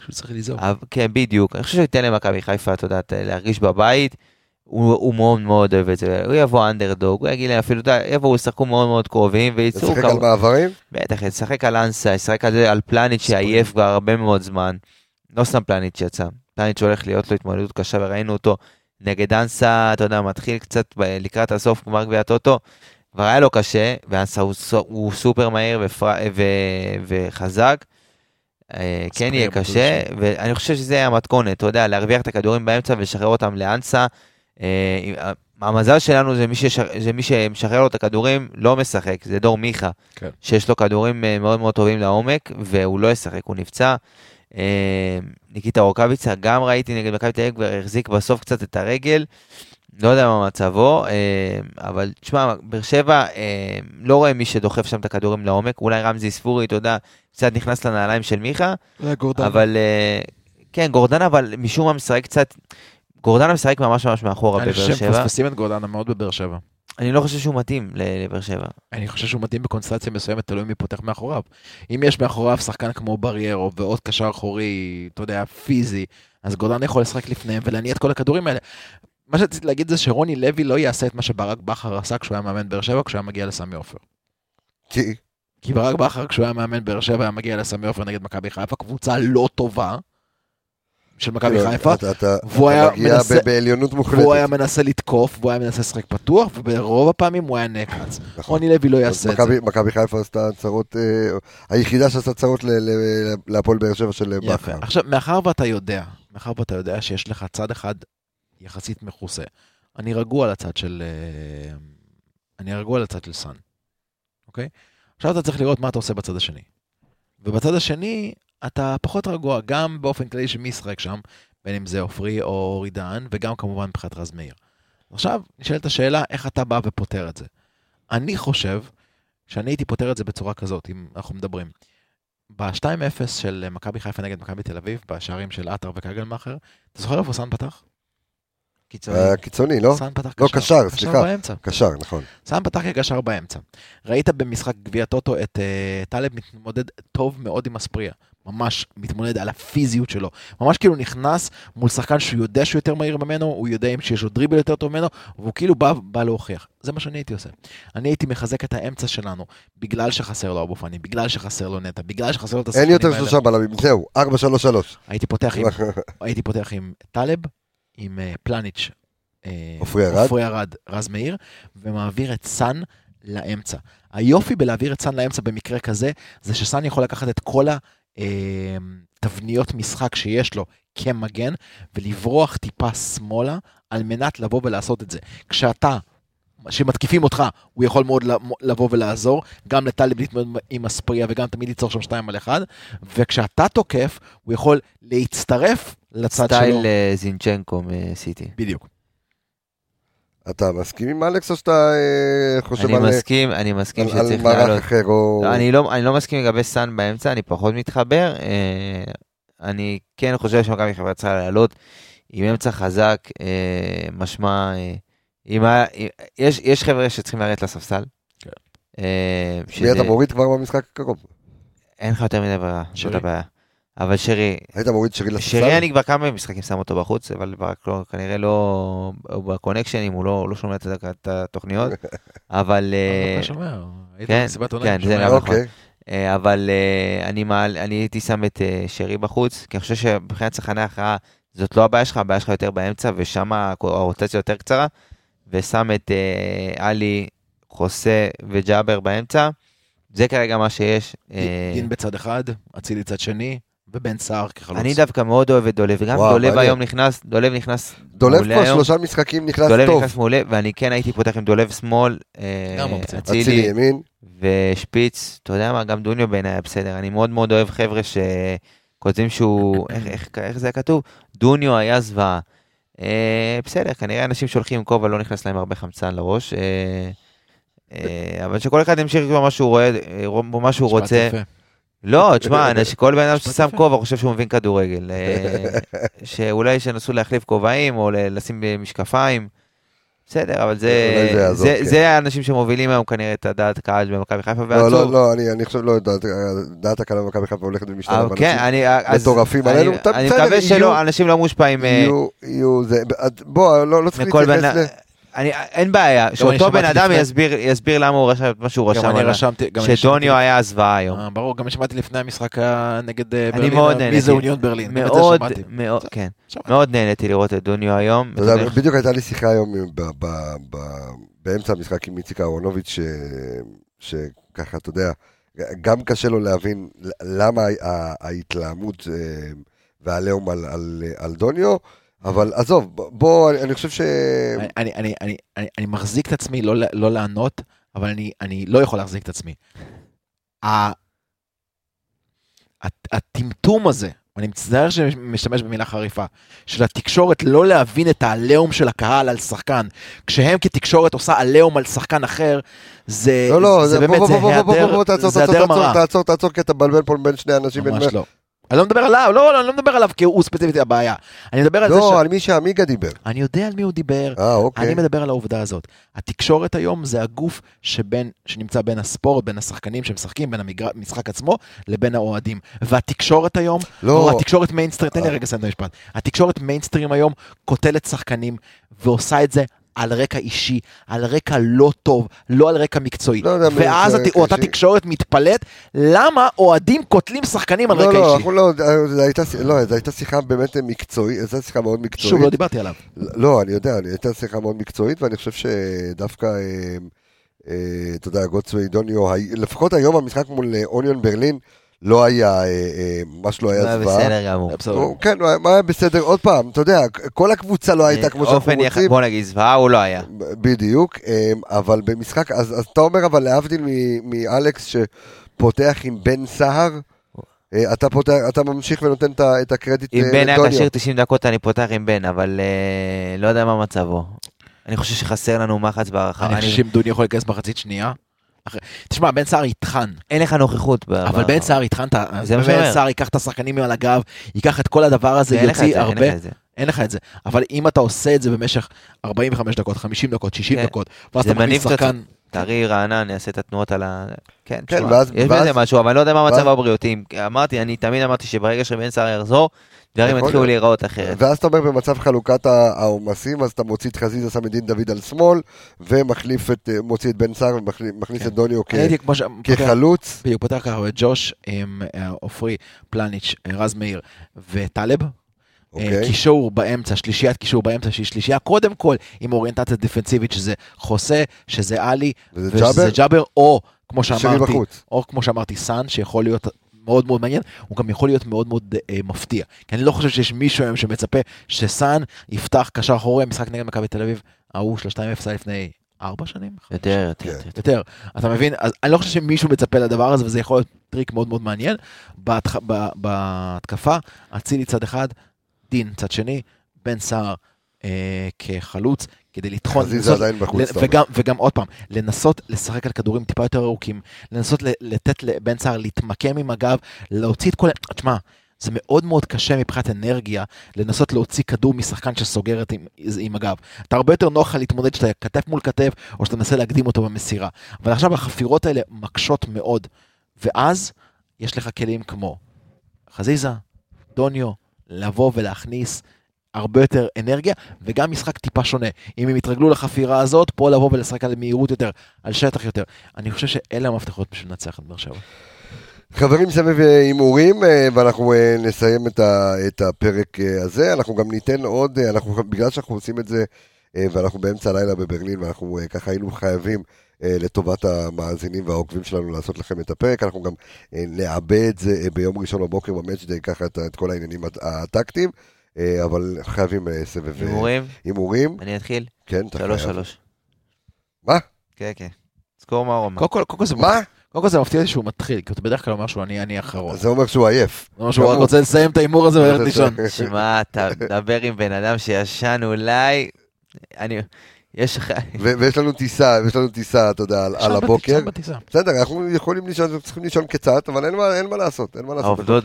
שהוא צריך ליזום. כן, בדיוק. אני חושב שהוא ייתן למכבי חיפה, אתה יודע, להרגיש בבית. הוא, הוא מאוד מאוד אוהב את זה. הוא יבוא אנדרדוג, הוא יגיד להם אפילו, יבואו, ישחקו מאוד מאוד קרובים, וייצאו לשחק על מעברים? בטח, ישחק על אנסה, ישחק על, על פלניץ' שעייף כבר הרבה מאוד זמן. לא סתם פלניץ' יצא. פלניץ' הולך להיות לו התמודדות קשה, וראינו אותו נגד אנסה, אתה יודע, מתחיל קצת ב- לקראת הסוף, גמר גביע הטוטו. כבר היה לו קשה, ואנסה הוא, סו- הוא סופר מהיר ופר, ו, וחזק. אה, כן יהיה קשה, ואני חושב שזה המתכונת, אתה יודע, להרוויח את הכדורים באמצע ולשחרר אותם לאנסה. אה, המזל שלנו זה מי, ששר, זה מי שמשחרר לו את הכדורים, לא משחק, זה דור מיכה, כן. שיש לו כדורים אה, מאוד מאוד טובים לעומק, והוא לא ישחק, הוא נפצע. אה, ניקיטה רוקאביצה, גם ראיתי נגד מכבי תל אביב, כבר החזיק בסוף קצת את הרגל, לא יודע מה מצבו, אה, אבל תשמע, באר שבע, אה, לא רואה מי שדוחף שם את הכדורים לעומק, אולי רמזי ספורי, אתה יודע, קצת נכנס לנעליים של מיכה, אבל אה, כן, גורדנה, אבל משום מה משחק קצת, גורדנה משחק ממש ממש מאחורה אני בבאר חושב שבע. שמפספסים את גורדנה מאוד בבאר שבע. אני לא חושב שהוא מתאים לבאר שבע. אני חושב שהוא מתאים בקונסטלציה מסוימת, תלוי מי פותח מאחוריו. אם יש מאחוריו שחקן כמו בריירו ועוד קשר אחורי, אתה יודע, פיזי, אז גורדנה יכול לשחק לפניהם ולהניע את כל הכדורים האלה. מה שרציתי להגיד זה שרוני לוי לא יעשה את מה שברק בכר עשה כשהוא היה מאמן באר שבע, כשהוא היה מגיע לסמי עופר. כי כי ברק בכר, כשהוא היה מאמן באר שבע, היה מגיע לסמי עופר נגד מכבי חיפה, קבוצה לא טובה של מכבי כאילו, חיפה, אתה- אתה והוא אתה היה מנסה- בעליונות מוחלטת. והוא היה מנסה לתקוף, והוא היה מנסה לשחק פתוח, וברוב הפעמים הוא היה נעקץ. נכון. רוני לוי לא יעשה את זה. מכבי- חיפה עשתה הצהרות, אה, היחידה שעשתה ל- להפועל באר שבע של יפה. בכר. עכשיו, מאחר ואתה יודע, מאחר ואתה יודע שיש לך צד אחד יחסית מכוסה, אני רגוע על הצד של... אה, אני רגוע על הצד של סאן, אוקיי? עכשיו אתה צריך לראות מה אתה עושה בצד השני. ובצד השני, אתה פחות רגוע, גם באופן כללי של מי ישחק שם, בין אם זה עופרי או אורי דהן, וגם כמובן מבחינת רז מאיר. עכשיו, נשאלת השאלה, איך אתה בא ופותר את זה? אני חושב שאני הייתי פותר את זה בצורה כזאת, אם אנחנו מדברים. ב-2-0 של מכבי חיפה נגד מכבי תל אביב, בשערים של עטר וקגלמאכר, אתה זוכר איפה סאן פתח? קיצוני. היה קיצוני, לא? סאן פתח לא, קשר. קשר, סליחה. קשר באמצע. קשר, נכון. סאן פתח כקשר באמצע. ראית במשחק גביע טוטו את uh, טלב מתמודד טוב מאוד עם אספריה. ממש מתמודד על הפיזיות שלו. ממש כאילו נכנס מול שחקן שהוא יודע שהוא יותר מהיר ממנו, הוא יודע שיש לו דריבל יותר טוב ממנו, והוא כאילו בא, בא להוכיח. זה מה שאני הייתי עושה. אני הייתי מחזק את האמצע שלנו, בגלל שחסר לו אבו פאני, בגלל שחסר לו נטע, בגלל שחסר לו את אין השחקנים יותר האלה. שלושה בלמים, זהו, 4-3-3. הייתי פותח עם, הייתי פותח עם טלב, עם פלניץ', אה, עופרי ארד. עופרי ארד, רז מאיר, ומעביר את סאן לאמצע. היופי בלהעביר את סאן לאמצע במקרה כזה, זה שסאן יכול לקחת את כל התבניות משחק שיש לו כמגן, ולברוח טיפה שמאלה, על מנת לבוא ולעשות את זה. כשאתה שמתקיפים אותך, הוא יכול מאוד לבוא ולעזור, גם לטלב להתמודד עם אספרייה וגם תמיד ליצור שם שתיים על אחד, וכשאתה תוקף, הוא יכול להצטרף לצד סטייל שלו. אה, זינצ'נקו מסיטי. בדיוק. אתה מסכים עם אלכס או שאתה אה, חושב אני על, מסכים, אני מסכים על, על שצריך מערך לעלות. אחר או... לא, אני לא, אני לא מסכים לגבי סאן באמצע, אני פחות מתחבר. אה, אני כן חושב שמכבי חיפה צריכה לעלות עם אמצע חזק, אה, משמע, אה, ה... יש, יש חבר'ה שצריכים לרדת לספסל. כן. אה, מי שזה- אתה מוריד כבר במשחק הקרוב? אין לך יותר מדי ברירה, זאת. הבעיה. אבל שרי, היית מוריד שרי לספסל? שרי אני כבר כמה משחקים שם אותו בחוץ, אבל ברק לא, כנראה לא, הוא בקונקשנים, הוא לא, לא שומע את התוכניות, אבל... אה, אתה שומע, היית כן, במסיבת כן, עונאים, זה. נכון. אוקיי. אה, אבל אני, מעל, אני הייתי שם את שרי בחוץ, כי אני חושב שמבחינת צרכני הכרעה, זאת לא הבעיה שלך, הבעיה שלך יותר באמצע, ושם הרוטציה יותר קצרה, ושם את אה, עלי, חוסה וג'אבר באמצע. זה כרגע מה שיש. אה, דין בצד אחד, אצילי צד שני, ובן סער כחלוץ. אני דווקא מאוד אוהב את דולב, וגם וואו, דולב. היום נכנס, דולב נכנס דולב מעולה כבר היום. שלושה משחקים נכנס דולב טוב. נכנס מעולה, ואני כן הייתי פותח עם דולב שמאל, אה, אצילי ימין. ושפיץ, אתה יודע מה, גם דוניו בעיניי היה בסדר, אני מאוד מאוד אוהב חבר'ה שכותבים שהוא, איך, איך, איך זה היה כתוב? דוניו היה זוועה. אה, בסדר, כנראה אנשים שהולכים עם כובע לא נכנס להם הרבה חמצן לראש, אה, אה, אבל שכל אחד ימשיך מה שהוא רואה, אה, מה שהוא רוצה. לא, תשמע, כל בן אדם ששם. כובע חושב שהוא מבין כדורגל. שאולי שינסו להחליף כובעים או לשים משקפיים. בסדר, אבל זה, זה יעזור, זה, כן. זה האנשים שמובילים היום כנראה את הדעת קהל במכבי חיפה, לא, ועצוב. לא, לא, אני אני חושב, לא, דעת- דעת הקהל במכבי חיפה הולכת ומשתנה. כן, אני, אז, מטורפים אני, עלינו. אני בסדר, מקווה שלא, אנשים לא מושפעים אה, יהיו, יהיו, זה, בוא, לא לא צריך להתייחס ל... אני, אין בעיה, אני שאותו בן אדם לפני- יסביר, יסביר למה הוא רשם את מה שהוא גם רשם אני עליו. רשמתי, גם אני שדוניו היה זוועה היום. אה, ברור, גם שמעתי לפני המשחק ה- נגד אה, אני ברלין, מאוד מי נהניתי. זה אוניון ברלין, גם זה מאוד. מאוד, כן, שמעתי. מאוד נהניתי לראות את דוניו היום. אתה יודע, יודע, בדיוק הייתה לי שיחה היום ב- ב- ב- באמצע המשחק עם איציק אהרונוביץ', ש- שככה, אתה יודע, גם קשה לו להבין למה ה- ההתלהמות אה, והעליהום על- על- על דוניו, אבל עזוב, בוא, אני- חושב ש... אני- אני, אני, אני, אני, אני מחזיק את עצמי לא, לא לענות, אבל אני, אני לא יכול להחזיק את עצמי. הטמטום הזה, אני מצטער שאני משתמש במילה חריפה, של התקשורת לא להבין את העליהום של הקהל על שחקן, כשהם כתקשורת עושה עליהום על שחקן אחר, זה, לא, לא, זה זה- בוא, באמת, בוא, זה בוא, בוא, בוא, היעדר, בוא, תעצור, זה היעדר מראה. תעצור, תעצור, כי אתה מבלבל פה בין שני אנשים. ממש לא. אני לא מדבר עליו, לא, לא, אני לא מדבר עליו כי הוא ספציפית הבעיה. אני מדבר על זה ש... לא, על מי שעמיגה דיבר. אני יודע על מי הוא דיבר, אה, אוקיי. אני מדבר על העובדה הזאת. התקשורת היום זה הגוף שבין, שנמצא בין הספורט, בין השחקנים שמשחקים, בין המשחק עצמו, לבין האוהדים. והתקשורת היום, לא. או התקשורת מיינסטרים, תן לי. רגע לסיים את המשפט. התקשורת מיינסטרים היום קוטלת שחקנים, ועושה את זה על רקע אישי, על רקע לא טוב, לא על רקע מקצועי. לא יודע ואז הת- רקע אותה. תקשורת מתפלאת, למה אוהדים קוטלים שחקנים על לא, רקע לא, אישי? לא, זו הייתה- לא, זו הייתה שיחה באמת מקצועית, זו הייתה שיחה מאוד מקצועית. שוב, לא דיברתי עליו. לא, אני יודע, אני- הייתה שיחה מאוד מקצועית, ואני חושב שדווקא, אה, אה, אתה יודע, גוטסווי דוניו, לפחות היום המשחק מול אה, אוניון ברלין, לא היה, אה, אה, ממש לא היה היה זוועה. בסדר גמור. בסדר. הוא- כן, היה- מה היה בסדר, עוד פעם, אתה יודע, כל הקבוצה לא הייתה כמו שאנחנו אופן יח- רוצים. בוא נגיד, זוועה הוא לא היה. בדיוק, אה, אבל במשחק, אז אז אתה אומר, אבל להבדיל מ- מאלכס שפותח עם בן סהר, אה, אתה פותח, אתה ממשיך ונותן את הקרדיט אם אה, בן היה. כשיר 90 דקות אני פותח עם בן, אבל אה, לא יודע מה מצבו. אני חושב שחסר לנו מחץ בהערכה. אני חושב שאם דוני יכול להיכנס מחצית שנייה. תשמע, בן סער יטחן, אין לך נוכחות. אבל בן סער יטחן, בן. סער ייקח את השחקנים על הגב, ייקח את כל הדבר הזה, יוציא הרבה. אין לך את זה. אבל אם אתה עושה את זה במשך 45 דקות, 50 דקות, 60 כן. דקות, ואז אתה מכניס שחקן, טרי רענן, יעשה את התנועות על ה... כן, כן, תשמע, ואז- יש ואז- בזה משהו, אבל אני לא יודע מה המצב הבריאותי. אמרתי, אני תמיד אמרתי שברגע שבן סער יחזור, דברים יכול יתחילו. להיראות אחרת. ואז אתה אומר במצב חלוקת העומסים, אז אתה מוציא את חזיזה, שם את דין דוד על שמאל, ומחליף את, אה, מוציא את בן סער ומכניס כן. את דוניו כחלוץ. בדיוק, פותח ככה, את ג'וש אה, עופרי, פלניץ', אה, רז מאיר וטלב, אוקיי. קישור באמצע, שלישיית קישור באמצע, שהיא שלישייה קודם כל עם אוריינטציה דיפנסיבית, שזה חוסה, שזה עלי, וזה ושזה ג'אבר? או כמו שאמרתי. או כמו שאמרתי, סאן, שיכול להיות מאוד מאוד מעניין, הוא גם יכול להיות מאוד מאוד אה, מפתיע. כי אני לא חושב שיש מישהו היום שמצפה שסאן יפתח קשר אחורי, משחק נגד מכבי תל אביב, ההוא של ה-2-0 היה לפני ארבע שנים? יותר, יותר, כן. יותר. יותר. אתה מבין? אז אני לא חושב שמישהו מצפה לדבר הזה, וזה יכול להיות טריק מאוד מאוד מעניין. בהתח... ב- בהתקפה, אצילי צד אחד, דין צד שני, בן סער אה, כחלוץ, כדי לטחון. חזיזה עדיין בחוץ. וגם, וגם עוד פעם, לנסות לשחק על כדורים טיפה יותר ארוכים, לנסות לתת לבן סער להתמקם עם הגב, להוציא את כל... תשמע, זה מאוד מאוד קשה מבחינת אנרגיה לנסות להוציא כדור משחקן שסוגרת עם, עם הגב. אתה הרבה יותר נוח לך להתמודד שאתה כתף מול כתף, או שאתה מנסה להקדים אותו במסירה. אבל עכשיו החפירות האלה מקשות מאוד, ואז יש לך כלים כמו חזיזה, דוניו, לבוא ולהכניס הרבה יותר אנרגיה, וגם משחק טיפה שונה. אם הם יתרגלו לחפירה הזאת, פה לבוא ולשחק על מהירות יותר, על שטח יותר. אני חושב שאלה המפתחות בשביל לנצח את באר שבע. חברים, סבב הימורים, אה, ואנחנו אה, נסיים את הפרק אה, הזה. אנחנו גם ניתן עוד, אנחנו, בגלל שאנחנו עושים את זה, ואנחנו באמצע הלילה בברלין, ואנחנו ככה היינו חייבים לטובת המאזינים והעוקבים שלנו לעשות לכם את הפרק, אנחנו גם נעבה את זה ביום ראשון בבוקר במאצ'דיי, ככה את, את כל העניינים הט- הטקטיים, אבל חייבים אה, סבב אה, הימורים? הימורים. אני אתחיל? כן, אתה שלוש חייב. שלוש. מה? כן, כן. סקור מה. קודם כל, קודם כל זה מה? קודם כל זה מפתיע שהוא מתחיל, כי אתה בדרך כלל אומר שהוא אני אני האחרון. זה אומר שהוא עייף. זה אומר שהוא רק. רוצה לסיים את ההימור הזה וללכת לישון. שמע, אתה מדבר עם בן אדם שישן אולי... אני... יש ויש לנו טיסה, ויש לנו טיסה, אתה יודע, על, הבוקר. בסדר, אנחנו יכולים לישון, צריכים לישון קצת, אבל אין מה, לעשות, אין מה לעשות. העובדות.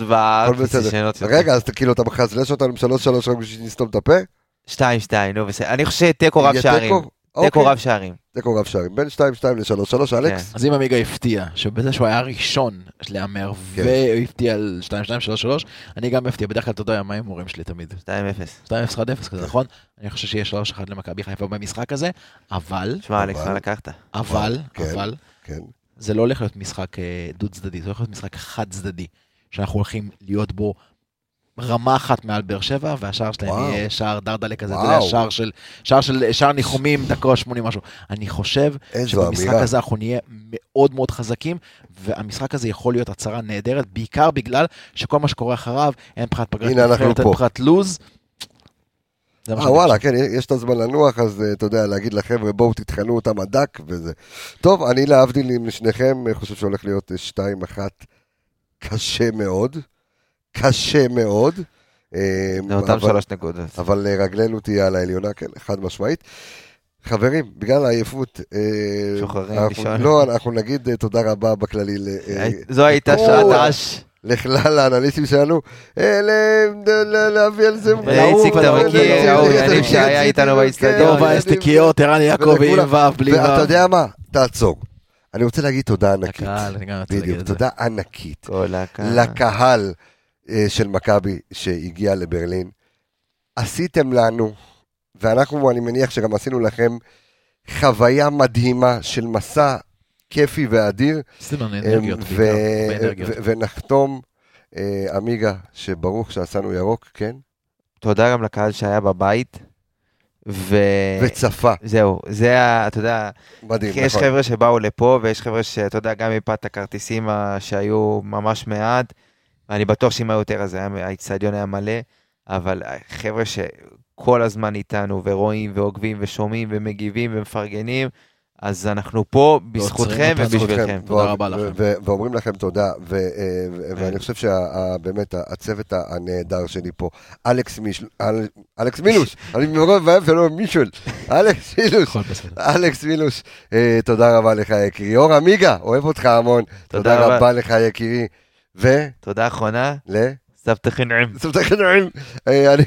ישנות יותר. רגע, אז כאילו אתה מחזלש אותנו שלוש שלוש רק בשביל שנסתום את הפה? שתיים, שתיים, נו בסדר. אני חושב שתיקו רב שערים. תיקו? אוקיי. רב שערים. תיקו רב שערים, בין שתיים שתיים לשלוש שלוש, אלכס? אז אם עמיגה הפתיע, שבזה שהוא היה הראשון להמר, כן. והפתיע על 2-2-3-3, אני גם אפתיע, בדרך כלל אתה יודע מה ההימורים שלי תמיד. שתיים אפס. 2-0-1-0 כזה, נכון? אני חושב שיהיה 3-1 למכבי חיפה במשחק הזה, אבל, שמע, אלכס, מה לקחת? אבל, כן. אבל, כן. זה לא הולך להיות משחק אה, דו צדדי, זה הולך להיות משחק חד צדדי, שאנחנו הולכים להיות בו רמה אחת מעל באר שבע, והשער שלהם. יהיה שער דרדלה כזה, אתה. יודע, שער של, שער של, שער ניחומים, דקה 80 משהו. אני חושב שבמשחק. הזה אנחנו נהיה מאוד מאוד חזקים, והמשחק הזה יכול להיות הצהרה נהדרת, בעיקר בגלל שכל מה שקורה אחריו, אין פחת פגרת נבחרת, אין. פחת לוז. אה וואלה. כן, יש את הזמן לנוח, אז אה, אתה יודע, להגיד לחבר'ה, בואו תטחנו אותם עד דק וזה. טוב, אני להבדיל עם שניכם, חושב שהולך להיות אה, שתיים אחת קשה מאוד. קשה מאוד. זה אותם אבל- שלוש נקודות. אבל אה, רגלנו תהיה על העליונה, כן, חד משמעית. חברים, בגלל העייפות, אה, שוחררים אנחנו- לישון. לא, אנחנו נגיד אה, תודה רבה בכללי זו הייתה שעת רעש. לכלל האנליסטים שלנו, להביא על זה... ואיציק, אתה מכיר, לאיציק, יניב שהיה איתנו כן, באצטדיון. דוב האסטיקיות, ערן יעקבי עם. ו' בלי ואתה ו'. יודע מה? תעצור. אני רוצה להגיד תודה ענקית. לקהל, אני גם רוצה להגיד בדיוק, את זה. תודה ענקית. כל הקהל. לקהל של מכבי שהגיע לברלין. עשיתם לנו, ואנחנו, אני מניח שגם עשינו לכם, חוויה מדהימה של מסע כיפי ואדיר. עשינו לנו אה, אנרגיות, ונחתום, אה, עמיגה, שברוך שעשינו ירוק, כן? תודה גם לקהל שהיה בבית. ו... וצפה. זהו, זה ה... אתה יודע, מדהים, יש נכון. חבר'ה שבאו לפה, ויש חבר'ה שאתה יודע, גם מפאת הכרטיסים שהיו ממש מעט, ואני בטוח שאם היו יותר אז היה- האיצטדיון היה מלא, אבל חבר'ה שכל הזמן איתנו, ורואים, ועוקבים, ושומעים, ומגיבים, ומפרגנים, אז אנחנו פה בזכותכם. ובשבילכם. תודה רבה לכם. ואומרים לכם תודה, אה, ו- ואני חושב שבאמת הצוות הנהדר שלי פה, אלכס מילוש, אני מרוב ואוהב ולא מישול, אלכס מילוש. אלכס מילוש, אה, תודה רבה לך יקירי, אור עמיגה, אוהב אותך המון, תודה. רבה לך יקירי, ול... תודה אחרונה, סבתכי נעים. סבתכנועים, אה, אני...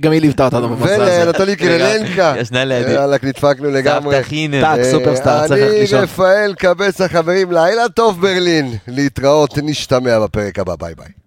גם- היא ליוותה אותנו במסע הזה. ולנטולי קרלנקה, ישנה לידי. יאללה, נדפקנו לגמרי. סבתכי נעים. טאק, סופרסטאר, צריך ללכת אני לישון. רפאל קבץ החברים, לילה טוב ברלין, להתראות, נשתמע בפרק הבא, ביי ביי.